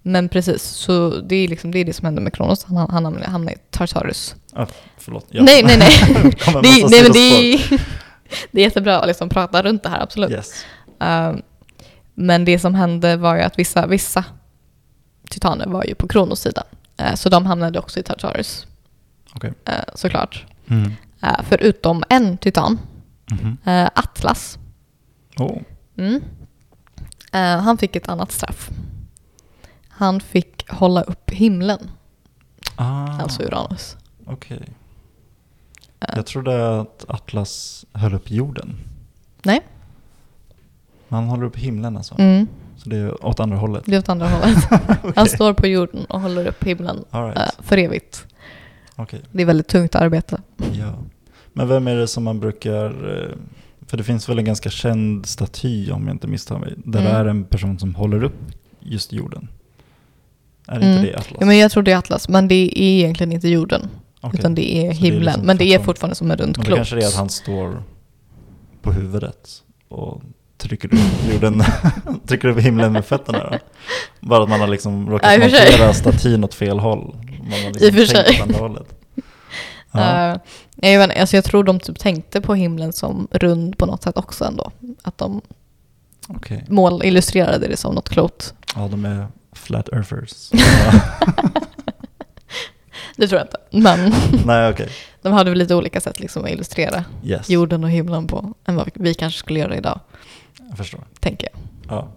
men precis, så det är, liksom, det är det som händer med Kronos. Han, han hamnar, hamnar i Tartarus. Ah, förlåt. Ja. Nej, nej, nej. (laughs) Det nej men det, är, (laughs) det är jättebra att liksom prata runt det här, absolut. Yes. Um, men det som hände var ju att vissa, vissa titaner var ju på Kronos sida. Eh, så de hamnade också i Tartarus, Okej. eh, såklart. Mm. Eh, förutom en titan, Mhm. eh, Atlas. Oh. Mm. Eh, han fick ett annat straff. Han fick hålla upp himlen, Ah, alltså Uranus. Okej. Eh, Jag trodde att Atlas höll upp jorden. Nej. Han håller upp himlen alltså. Mm, Så det är åt andra hållet. det är åt andra hållet. (laughs) Okej. Han står på jorden och håller upp himlen right. för evigt. Okej. Det är väldigt tungt arbete. Ja. Men vem är det som man brukar... eh, För det finns väl en ganska känd staty om jag inte misstar mig. Där Mm. det är en person som håller upp just jorden. Är inte Mm. det Atlas? Ja, men jag tror det är Atlas, men det är egentligen inte jorden. Okej. Utan det är Så det är himlen. liksom men det är fortfarande som en rund då klot. kanske det är att han står på huvudet och trycker upp jorden, (laughs) trycker upp himlen med fötterna då. Bara att man har liksom råkat montera statyn åt fel håll. Man har liksom I och för sig. åt andra hållet. Ja. Eh, jag, vet, alltså jag tror de typ tänkte på himlen som rund på något sätt också ändå. Att de Okej. mål illustrerade det som något klot. Ja, de är flat earthers. (laughs) Det tror jag inte. Men (laughs) Nej, okej. (laughs) de hade väl lite olika sätt liksom att illustrera Yes, jorden och himlen på än vad vi kanske skulle göra idag, jag förstår. tänker jag. Ja.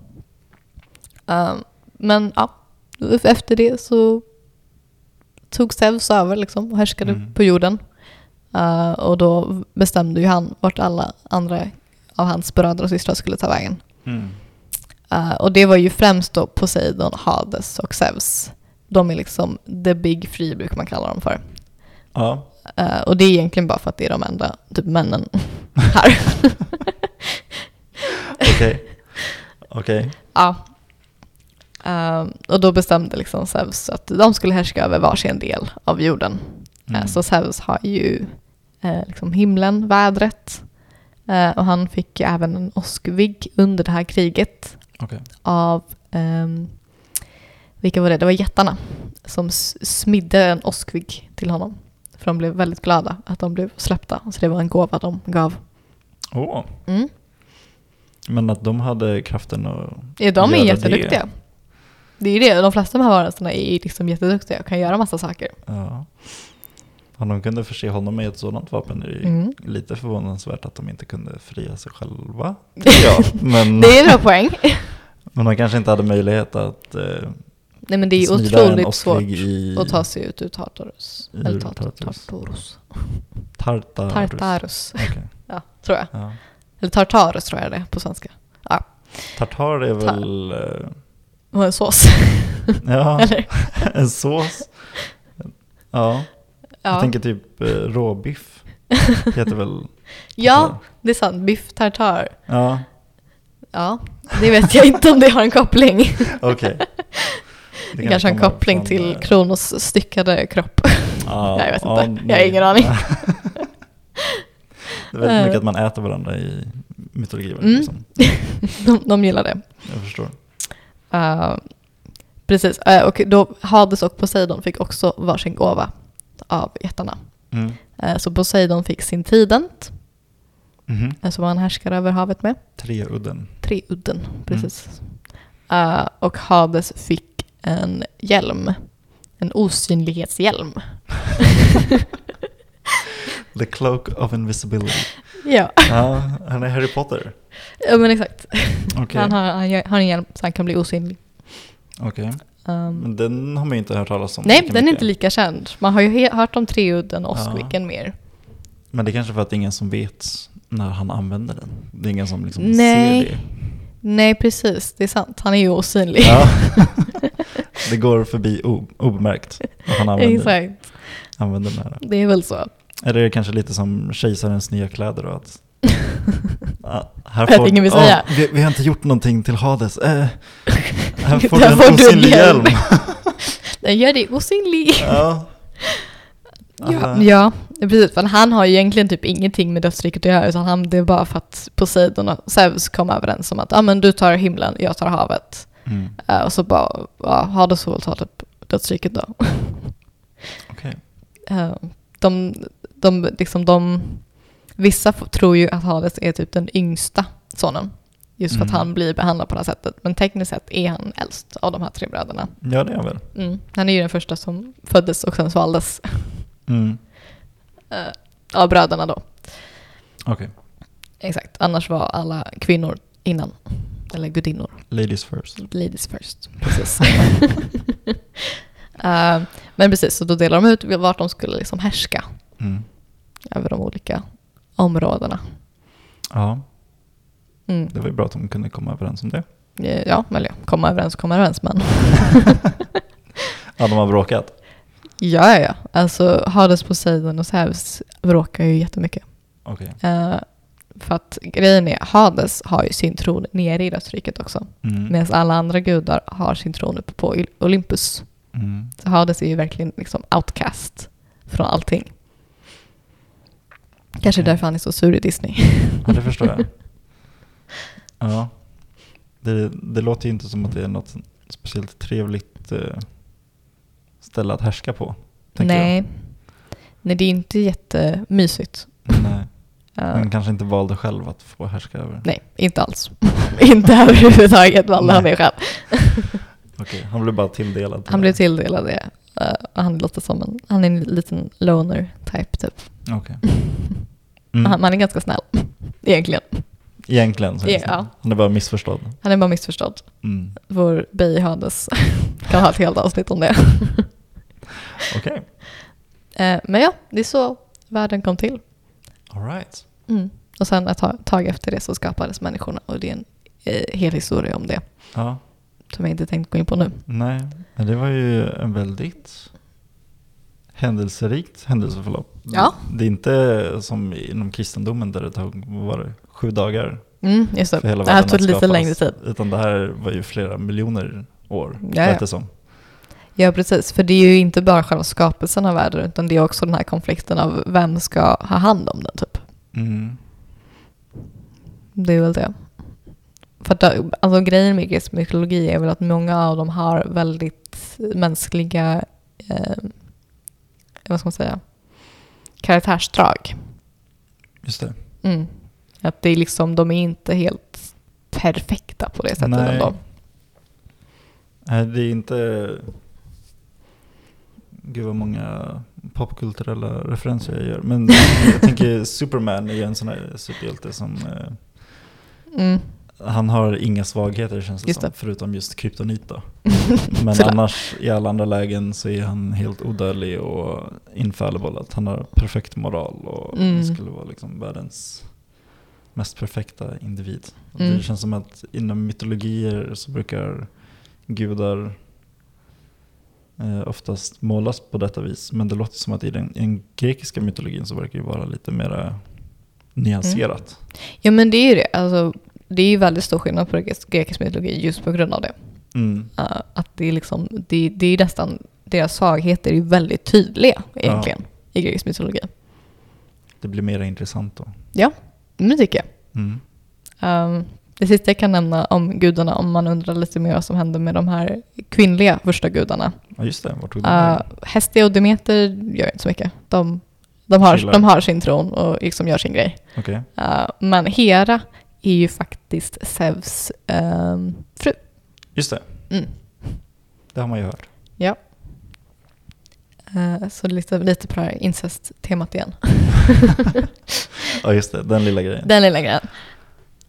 Eh, men ja, efter det så tog Zeus över liksom och härskade Mm. på jorden. Eh, och då bestämde ju han vart alla andra av hans bröder och systrar skulle ta vägen. Mm. Eh, och det var ju främst då Poseidon, Hades och Zeus. De är liksom the big three brukar man kalla dem för. Ja, Eh, och det är egentligen bara för att det är de enda typ männen (laughs) här. Okej. Okej. ja. Eh, och då bestämde liksom Zeus att de skulle härska över varsin del av jorden. Eh, Mm. Så Zeus har ju eh, liksom himlen, vädret. Eh, och han fick även en åskvigg under det här kriget Okej. av, ehm, vilka var det? Det var jättarna som smidde en åskvigg till honom. För de blev väldigt glada att de blev släppta. Så det var en gåva de gav. Åh. Mm. Men att de hade kraften att Ja, de är jätteduktiga. Det är ju det, de flesta av de här varelserna är liksom jätteduktiga och kan göra massa saker. Ja. Om de kunde förse honom med ett sådant vapen är det ju Mm. lite förvånansvärt att de inte kunde fria sig själva. (laughs) Ja, men, Det är en bra poäng. (laughs) men de kanske inte hade möjlighet att eh, Nej men det är otroligt svårt i att ta sig ut ur Tartarus. Ur Eller tar- Tartarus. Tartarus. Tartarus. Tartarus. Okej. (laughs) Ja, tror jag. Ja. Eller Tartarus tror jag det är på svenska. Ja, Tartar är väl eh, och en sås. (laughs) ja, (laughs) Eller? en sås. Ja, jag Ja. tänker typ eh, råbiff. Heter väl ja, det är sant. Biff tartar. Ja, Ja, det vet jag inte om det har en koppling. (laughs) okej. Det kanske har en koppling från, till eh, Kronos styckade kropp. Ja, jag vet ja, inte. Jag har ingen aning. det är väldigt mycket Eh. att man äter varandra i mytologi. Mm. Liksom. De, de gillar det. Jag förstår. Uh, precis, Uh, och då Hades och Poseidon fick också varsin gåva av jättarna. Mm. Uh, så Poseidon fick sin tident, uh, som han härskar över havet med. Treudden. Treudden, precis. Uh, och Hades fick en hjälm. En osynlighetshjälm. (laughs) The Cloak of Invisibility. Ja, Ja, han är Harry Potter. ja men exakt. Okej. Han, har, han har en hjälm så han kan bli osynlig. Okej. Um, Men den har man ju inte hört talas om. nej, den är mycket. inte lika känd. Man har ju hört om Treudden och Ja. Åskviken mer. Men det är kanske för att det är ingen som vet när han använder den. Det är ingen som liksom Nej. ser det. Nej, precis. Det är sant. Han är ju osynlig. Ja. (laughs) det går förbi obemärkt han använder, Exakt. använder den här. Det är väl så. Eller är det kanske lite som kejsarens nya kläder och att... Ja, (laughs) här Att ingen vill säga. vi, vi har inte gjort någonting till Hades. Eh, (laughs) här får du en får du osynlig hjälm. hjälm. (laughs) Den gör dig osynlig. ja. Ja, ja, precis. För han har ju egentligen typ ingenting med dödsriket att göra. Utan han, det är bara för att Poseidon och Zeus kom överens om att ah, men du tar himlen, jag tar havet. Mm, Eh, och så bara, ja, Hades får väl ta typ dödsriket då. okej. Eh, de, de, liksom de, vissa tror ju att Hades är typ den yngsta sonen. Just för att Mm. han blir behandlad på det här sättet. Men tekniskt sett är han äldst av de här tre bröderna. Ja, det är han väl. Mm. Han är ju den första som föddes och sen svaldes Mm. (laughs) eh, av bröderna då. Okej. Exakt, annars var alla kvinnor innan. Eller gudinnor. Ladies first. Ladies first. Precis. (laughs) Eh, men precis, så då delar de ut vart de skulle liksom härska Mm. Över de olika områdena. Ja, Mm. det var ju bra att de kunde komma överens om det. Eh, Ja, eller ja, komma överens komma överens, men (laughs) Ja, de har bråkat. ja, ja. Alltså Hades, Poseidon och Zeus bråkar ju jättemycket. Okej. Eh, för att grejen är, Hades har ju sin tron nere i dödsriket också. Mm. Medan alla andra gudar har sin tron uppe på Olympus. Mm. Så Hades är ju verkligen liksom outcast från allting. Kanske Okej. därför han är så sur i Disney. Ja, det förstår jag. (laughs) Ja. Det, det låter ju inte som att det är något speciellt trevligt eh, ställe att härska på. Nej. Nej, det är inte jättemysigt. Jag. Nej. Han kanske inte valde själv att få härska över. nej, inte alls. (laughs) inte överhuvudtaget valde han Nej. det själv. (laughs) Okej, han blev bara tilldelad. Han blev tilldelad det. Eh, och han låter som en, han är en liten loner type typ. Okej. (laughs) Mm. Han, han är ganska snäll, (laughs) egentligen. Egentligen så är Ja. Han är bara missförstådd. Han är bara missförstådd. Mm. Vår Hades (laughs) kan ha ett helt avsnitt om det. Okej, Eh, men ja, det är så världen kom till. alright. Mm. Och sen ett tag, tag efter det så skapades människorna och det är en eh, hel historia om det Ja, som jag inte tänkt gå in på nu. nej, men det var ju en väldigt händelserikt händelseförlopp. Ja. Det är inte som inom kristendomen där det tog var det, sju dagar Mm, just det. för hela Det här världen tog lite längre tid. Utan det här var ju flera miljoner år, Ja, lät det som. Ja, precis. För det är ju inte bara själva skapelsen av världen, utan det är också den här konflikten av vem ska ha hand om den, typ. Mm. Det är väl det. För att, alltså, grejen med grekisk mytologi är väl att många av dem har väldigt mänskliga, eh, vad ska man säga, karaktärsdrag. Just det. Mm. Att det är liksom, de är inte helt perfekta på det sättet Nej. ändå. Nej, det är inte... Gud vad många popkulturella referenser jag gör. Men (laughs) jag tänker Superman är ju en sån här superhjälte som... Eh, Mm. Han har inga svagheter känns det Just som, det. förutom just kryptonit då. (laughs) Men annars i alla andra lägen så är han helt odödlig och infallible. Att han har perfekt moral och Mm. skulle vara liksom världens mest perfekta individ. Mm. Det känns som att inom mytologier så brukar gudar eh, oftast målas på detta vis. Men det låter som att i den, i den grekiska mytologin så verkar det vara lite mer nyanserat. Ja men det är ju det. Alltså, det är ju väldigt stor skillnad på grekisk- mytologi just på grund av det. Mm. Uh, att det är liksom, det, det är nästan, deras svagheter är ju väldigt tydliga egentligen i grekisk mytologi. Det blir mer intressant då. Ja, det tycker jag. Mm. Um, det sista jag kan nämna om gudarna, om man undrar lite mer vad som hände med de här kvinnliga första gudarna. Ja just det, vart tog Uh? Hestia och Demeter gör inte så mycket. De, de, har, Chillar. de har sin tron och liksom gör sin grej. Okej, Uh, men Hera är ju faktiskt Zeus um, fru. just det. Mm. Det har man ju hört. Ja. Eh, så lite, lite på det här incest-temat igen. (laughs) Ja just det, den lilla grejen. Den lilla grejen.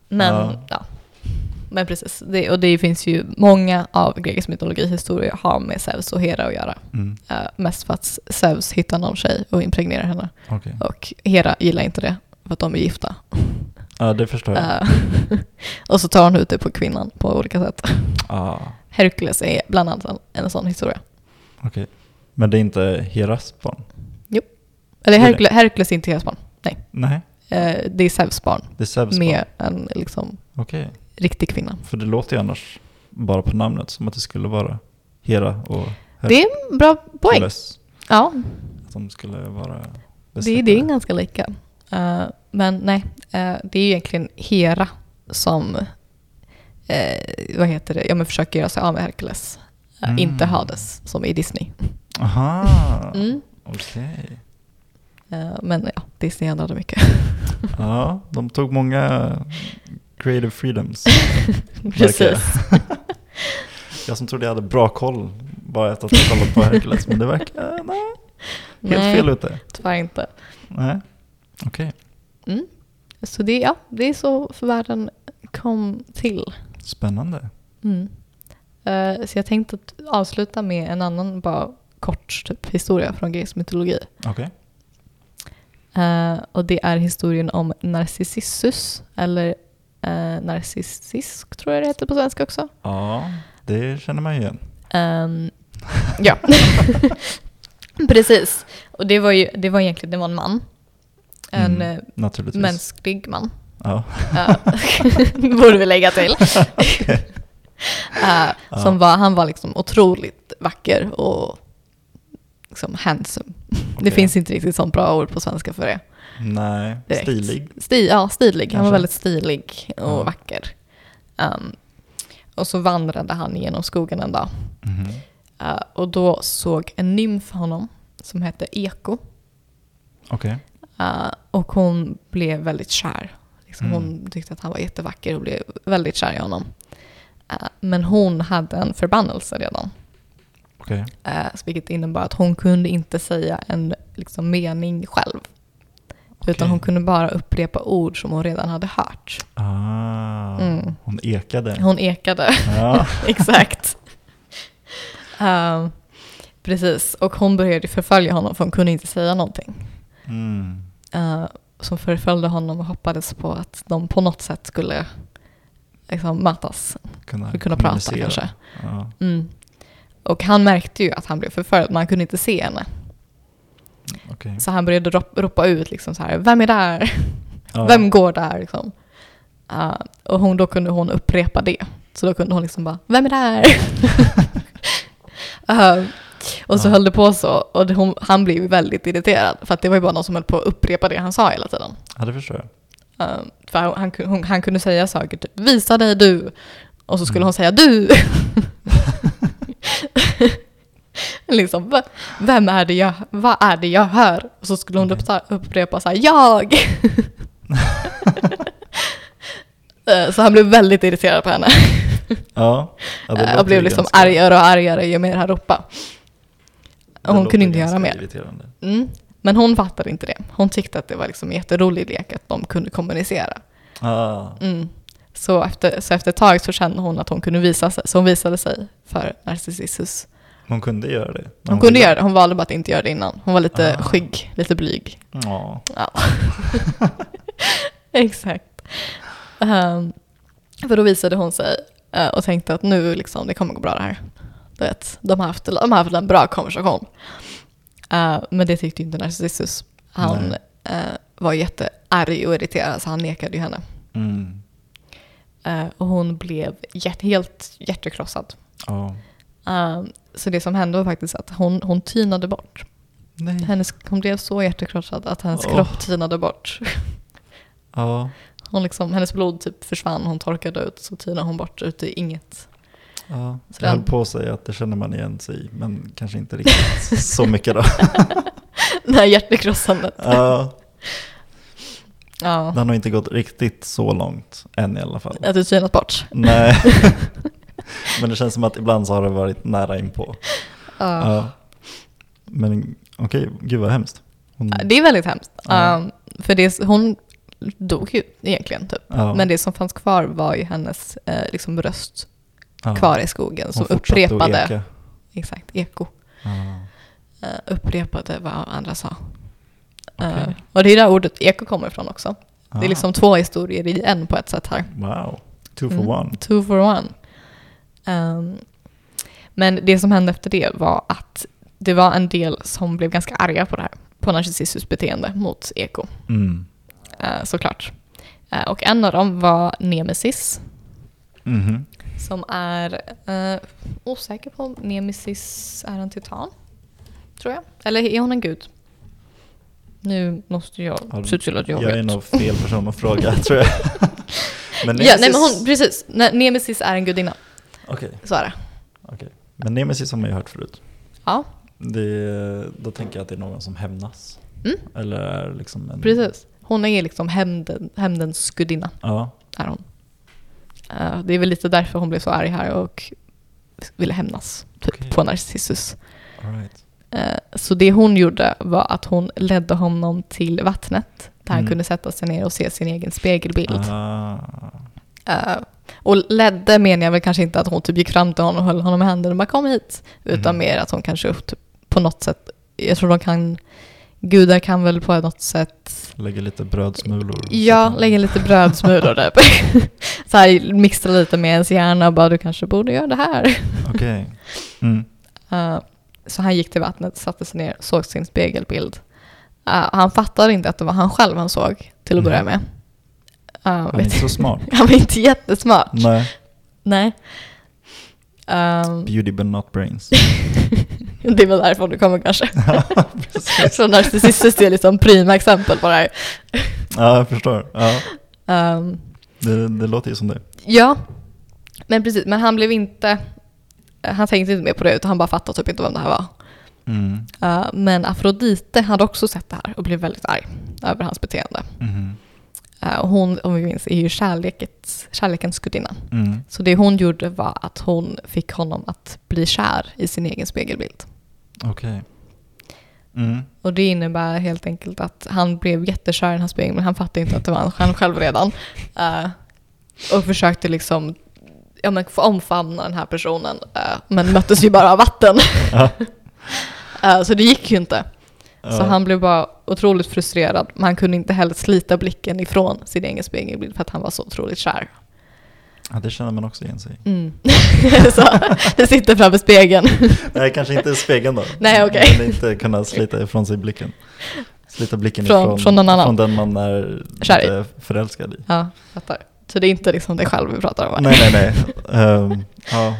Men, Ja. ja. Men precis. Det, och det finns ju många av grekisk mytologihistorier har med Zeus och Hera att göra. Mm. Eh, mest för att Zeus hittar någon tjej och impregnerar henne. Okej. Och Hera gillar inte det för att de är gifta. Ja det förstår jag. Eh, (laughs) och så tar hon ut det på kvinnan på olika sätt. (laughs) Ah, Herkules är bland annat en, en sån historia. okej. Men det är inte Heras barn? Eller Det är Herkules, Herkules är inte Heras barn. Nej. Nej, Eh, det är Zeus barn. det är Zeus med barn. en liksom, Okej. riktig kvinna. För det låter ju annars bara på namnet som att det skulle vara Hera och Det är en bra poäng. Herkules. Ja, Att de skulle vara det, det är ganska lika. Eh, men nej, eh, det är ju egentligen Hera som eh, vad heter det? Ja, men försöker göra sig av med Herkules. Mm. Inte Hades, som i Disney. Aha, (laughs) Mm. okej. Eh, men ja, Disney ändrade mycket. (laughs) Ja, de tog många creative freedoms. (laughs) Precis. jag som trodde jag hade bra koll bara efter att ha kollat på Hercules, men det verkar nej, helt Nej, fel ute. tyvärr inte. Nej, okej. Mm. Så det, ja, det är så världen kom till. Spännande. Mm. Eh, så jag tänkte att avsluta med en annan bara kort typ, historia från grekisk mytologi. Okej. Eh, och det är historien om Narcissus, eller uh, Narcissisk tror jag det heter på svenska också. Ja, det känner man ju igen. Ehm, ja, (laughs) precis. Och det var ju det var egentligen det var en man. En Mm, eh, mänsklig man. Ja. Eh, (laughs) borde vi lägga till. (laughs) Eh, (laughs) som var, han var liksom otroligt vacker och liksom handsome. Det Okej. finns inte riktigt sånt bra ord på svenska för det. Nej, direkt. stilig. Sti, ja, stilig. Han var Kanske. väldigt stilig och Ja. vacker. Um, och så vandrade han genom skogen en dag. Mhm. Uh, och då såg en nymf honom som hette Eko. Okej. Uh, och hon blev väldigt kär. Liksom Mm. Hon tyckte att han var jättevacker och blev väldigt kär i honom. Uh, men hon hade en förbannelse redan. Okej. Uh, vilket innebar att hon kunde inte säga en liksom, mening själv. Utan Okej. hon kunde bara upprepa ord som hon redan hade hört. Ah, Mm. hon ekade. Hon ekade. Ja. (laughs) Exakt. Um, precis, och hon började förfölja honom för hon kunde inte säga någonting. Mm. Uh, som förföljde honom och hoppades på att de på något sätt skulle liksom, mötas. Kunna, kunna prata kanske. Ja. Mm. Och han märkte ju att han blev förföljd men han kunde inte se henne. Okej. Så han började rop- ropa ut liksom så här, vem är där? Ja. Vem går där? Liksom. Uh, och hon, då kunde hon upprepa det. Så då kunde hon liksom bara, vem är där? uh, (laughs) och så Ja. höll det på så. Och det, hon, han blev väldigt irriterad. För att det var ju bara någon som höll på att upprepa det han sa hela tiden. Ja, det förstår jag. Uh, för han, han, hon, han kunde säga saker, typ visa dig du. Och så skulle Mm. hon säga du. (laughs) liksom, "Va- vem är det jag, vad är det jag hör? Och så skulle hon uppa- upprepa så här, jag. (laughs) Eh, så han blev väldigt irriterad på henne. Ja, ja Eh, låter och blev liksom argare och argare ju mer han ropade. Och hon kunde inte göra mer. Mm. Men hon fattade inte det. Hon tyckte att det var liksom en jätterolig lek att de kunde kommunicera. Ah, Mm. Så, efter, så efter ett tag så kände hon att hon kunde visa sig. Så hon visade sig för Narcissus. hon kunde göra det. Hon kunde göra det, hon valde bara att inte göra det innan. Hon var lite Ah. skygg, lite blyg. Ja. Ja. (laughs) Exakt. Ehm, för då visade hon sig eh, och tänkte att nu liksom, det kommer gå bra det här. Du vet, de har haft, de har haft en bra konversation. Eh, men det tyckte inte Narcissus. Han eh, var jättearg och irriterad så han nekade ju henne. Mm. Eh, och hon blev hjärt, helt hjärtekrossad. Eh, så det som hände var faktiskt att hon, hon tynade bort. Nej. Hennes, hon blev så hjärtekrossad att hennes Åh. kropp tynade bort. Ja. Hon liksom, hennes blod typ försvann, hon torkade ut, så tynade hon bort ut i inget. Ja. Så Jag höll den- på att säga att det känner man igen sig i, men kanske inte riktigt så mycket då. (laughs) Det här hjärtekrossandet. Ja, Ja, det har nog inte gått riktigt så långt än i alla fall. att du tynat bort. Nej. (laughs) Men det känns som att ibland så har det varit nära inpå. Ja. Ja. Men okej, gud vad hemskt. Hon, Det är väldigt hemskt. Ja. Um, för det, hon dog ju egentligen typ. ja, Men det som fanns kvar var ju hennes eh, liksom röst ja. kvar i skogen som upprepade, eka. exakt, eko, Ja. eh, upprepade vad andra sa. Eh, och det är där ordet eko kommer ifrån också. Det Ah, är liksom två historier i en på ett sätt här. Wow, two for Mm. one. Two for one. Ehm, men det som hände efter det var att det var en del som blev ganska arga på det här. På Narcissus beteende mot eko. Mm. eh, såklart. Och en av dem var Nemesis. Mhm. Som är eh, osäker på om Nemesis är en titan. Tror jag. Eller är hon en gud? Nu måste jag Ja, se till att jag, Jag är vet. nog fel person att fråga (laughs) tror jag. men ja, nej, men Nemesis- hon, precis. Ne- Nemesis är en gudinna. Okej, Så är det. okej. Men Nemesis har man ju hört förut. Ja, Det, då tänker jag att det är någon som hämnas. Mm. Eller är liksom en... precis. Hon är liksom hämnden, hämndens gudinna. Ja, Är hon. Eh, det är väl lite därför hon blev så arg här och ville hämnas typ, Okej. på Narcissus. right. Eh, Så det hon gjorde var att hon ledde honom till vattnet där han Mm. kunde sätta sig ner och se sin egen spegelbild. Ah, Eh, och ledde menar jag väl kanske inte att hon typ gick fram till honom och höll honom i handen och bara kom hit. Utan Mhm. mer att hon kanske typ, på något sätt, jag tror de kan, gudar kan väl på något sätt lägger lite brödsmulor. Ja, lägga lite brödsmulor där. (laughs) så här, mixtra lite med ens hjärna och bara du kanske borde göra det här. (laughs) Okej. Mm. Eh, så han gick till vattnet, satte sig ner, såg sin spegelbild. Eh, han fattade inte att det var han själv han såg till att börja med. Uh, Han är inte så (laughs) smart. han var inte jättesmart. Nej. Nej. Ehm, Beauty but not brains. (laughs) det är väl därifrån det kommer kanske. (laughs) Så Narcissus är liksom prima exempel på det här. Ja, jag förstår. Ja, Ehm, det, det låter ju som det. ja, men precis. Men han blev inte... Han tänkte inte mer på det utan han bara fattade typ inte vem det här var. Mm. Uh, men Afrodite hade också sett det här och blev väldigt arg över hans beteende. Mhm. Uh, och hon, om vi minns, är ju kärlekets, kärlekens gudinna. Mm. Så det hon gjorde var att hon fick honom att bli kär i sin egen spegelbild. Okej. Mm. Och det innebär helt enkelt att han blev jättekär i den här spegeln men han fattade inte att det var han själv redan. Uh, och försökte liksom ja, men få omfamna den här personen uh, men möttes ju bara av vatten. Uh, (laughs) så det gick ju inte. Så han blev bara otroligt frustrerad. Men han kunde inte heller slita blicken ifrån sin egen spegelbild för att han var så otroligt kär. ja, det känner man också igen sig i. Mm. (laughs) så, du sitter framför spegeln. (laughs) Nej, kanske inte spegeln då. Nej, okej. Men inte kunna slita ifrån sig blicken. Slita blicken Från- ifrån från någon annan. från den man är Kär i. förälskad i. Ja, fattar. Så det är inte liksom dig själv vi pratar om? Nej, nej, nej. (laughs) Ehm, ja,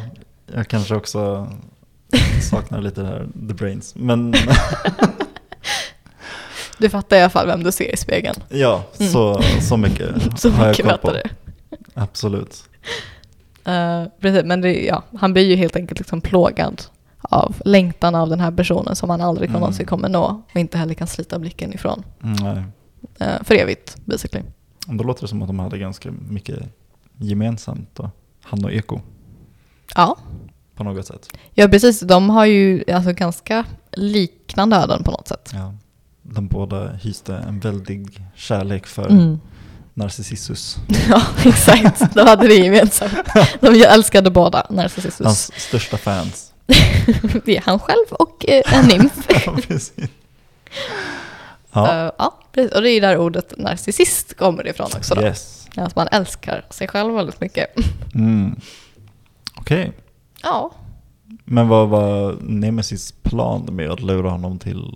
jag kanske också saknar lite det här the brains. Men (laughs) Du fattar i alla fall vem du ser i spegeln. ja, Mm. så, så mycket (laughs) Så har jag mycket koll fattar på. du. Absolut. Eh, precis, men det, ja, han blir ju helt enkelt liksom plågad av längtan av den här personen som han aldrig Mm. någonsin kommer nå och inte heller kan slita blicken ifrån. Mm, nej. Uh, för evigt, basically. Då låter det som att de hade ganska mycket gemensamt då. Han och Eko Ja. på något sätt. ja, precis. De har ju alltså ganska liknande öden på något sätt. Ja. De båda hyste en väldig kärlek för Mm. Narcissus. (laughs) Ja, exakt. De hade det gemensamt. De älskade båda Narcissus. Hans största fans. (laughs) Det är han själv och eh, en nymf. (laughs) ja, precis. Ja, Eh, ja, precis. Och det är där ordet narcissist kommer ifrån också. Då. yes. Att man älskar sig själv väldigt mycket. Mm. Okej, Ja, men vad var Nemesis plan med att lura honom till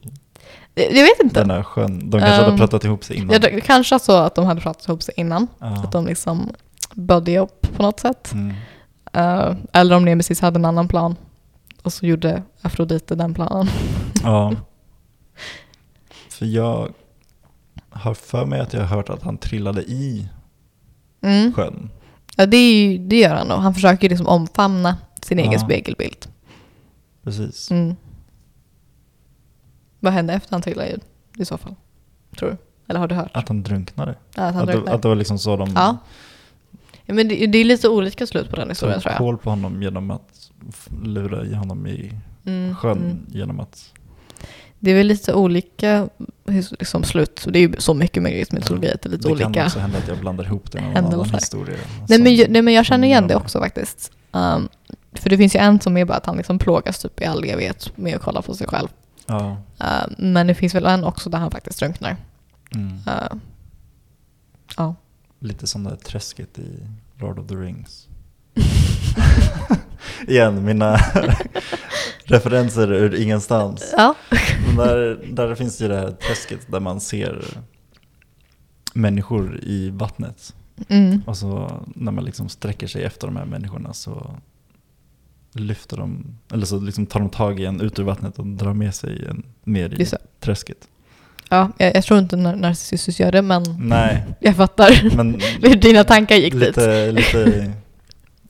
jag vet inte. den där sjön? De kanske hade Um, pratat ihop sig innan. Ja, det, kanske så att de hade pratat ihop sig innan. Ja. Att de liksom buddy upp på något sätt. Mm. Eh, eller om Nemesis hade en annan plan. Och så gjorde Afrodite den planen. (laughs) Ja. För jag har för mig att jag har hört att han trillade i Mm. sjön. Ja, det, är ju, det gör han nog. Han försöker liksom omfamna sin egen Ja. spegelbild. Precis. Mm. Vad hände efter han trillade i, i så fall? Tror du? Eller har du hört? Att han drunknade. Ja, att han Att det, drunknade. att det var liksom så de Ja. ja men det, det är lite olika slut på den historien tror jag. hål på honom genom att lura i honom i Mm, sjön mm. genom att... Det är väl lite olika liksom, slut. Det är ju så mycket med grekisk mytologi att det är lite det olika. kan också hända att jag blandar ihop det med någon annan historia. Nej men, jag- nej men jag känner igen det också faktiskt. Um, för det finns ju en som är bara att han liksom plågas typ i all evighet med att kolla på sig själv. Ja. Uh, men det finns väl en också där han faktiskt drunknar. Mm. Uh, ja. Lite som det här träsket i Lord of the Rings. (laughs) Igen, mina (laughs) referenser ur ingenstans. ja. Men där, där finns ju det här träsket där man ser människor i vattnet. Mm. Och så när man liksom sträcker sig efter de här människorna så lyfter de, eller så liksom tar de tag i en ut ur vattnet och drar med sig en ner i träsket. Ja, jag, jag tror inte Nar- Narcissus gör det men Nej, (laughs) jag fattar men (laughs) hur dina tankar gick dit. lite, lite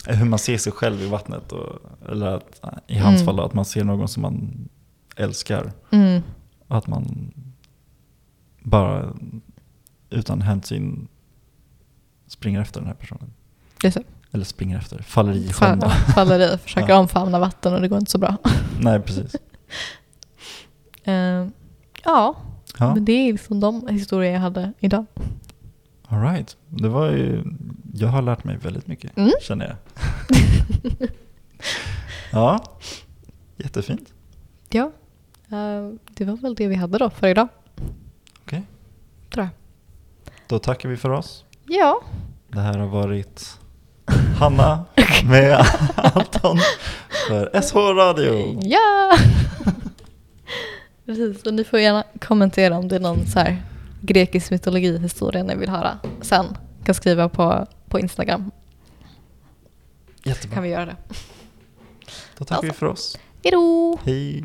hur man ser sig själv i vattnet. Och, eller att, i hans Mm. fall att man ser någon som man älskar. Mm. Att man bara utan hänsyn springer efter den här personen. Det. Eller springer efter, faller i sjön. Fall, faller i, (laughs) försöker Ja. omfamna vatten och det går inte så bra. (laughs) Nej, precis. (laughs) Eh, ja, Ja, men det är liksom de historier jag hade idag. all right. Det var ju, jag har lärt mig väldigt mycket, Mm. känner jag. ja, jättefint. Ja, eh, det var väl det vi hade då för idag. Okej. Tror jag. Då tackar vi för oss. Ja, Det här har varit Hanna med Anton för SH Radio. ja! Precis, och ni får gärna kommentera om det är någon så här grekisk mytologihistoria ni vill höra sen. Kan skriva på, på Instagram, Jättebra. kan vi göra det. Då tackar vi Alltså. för oss. Hejdå! Hej.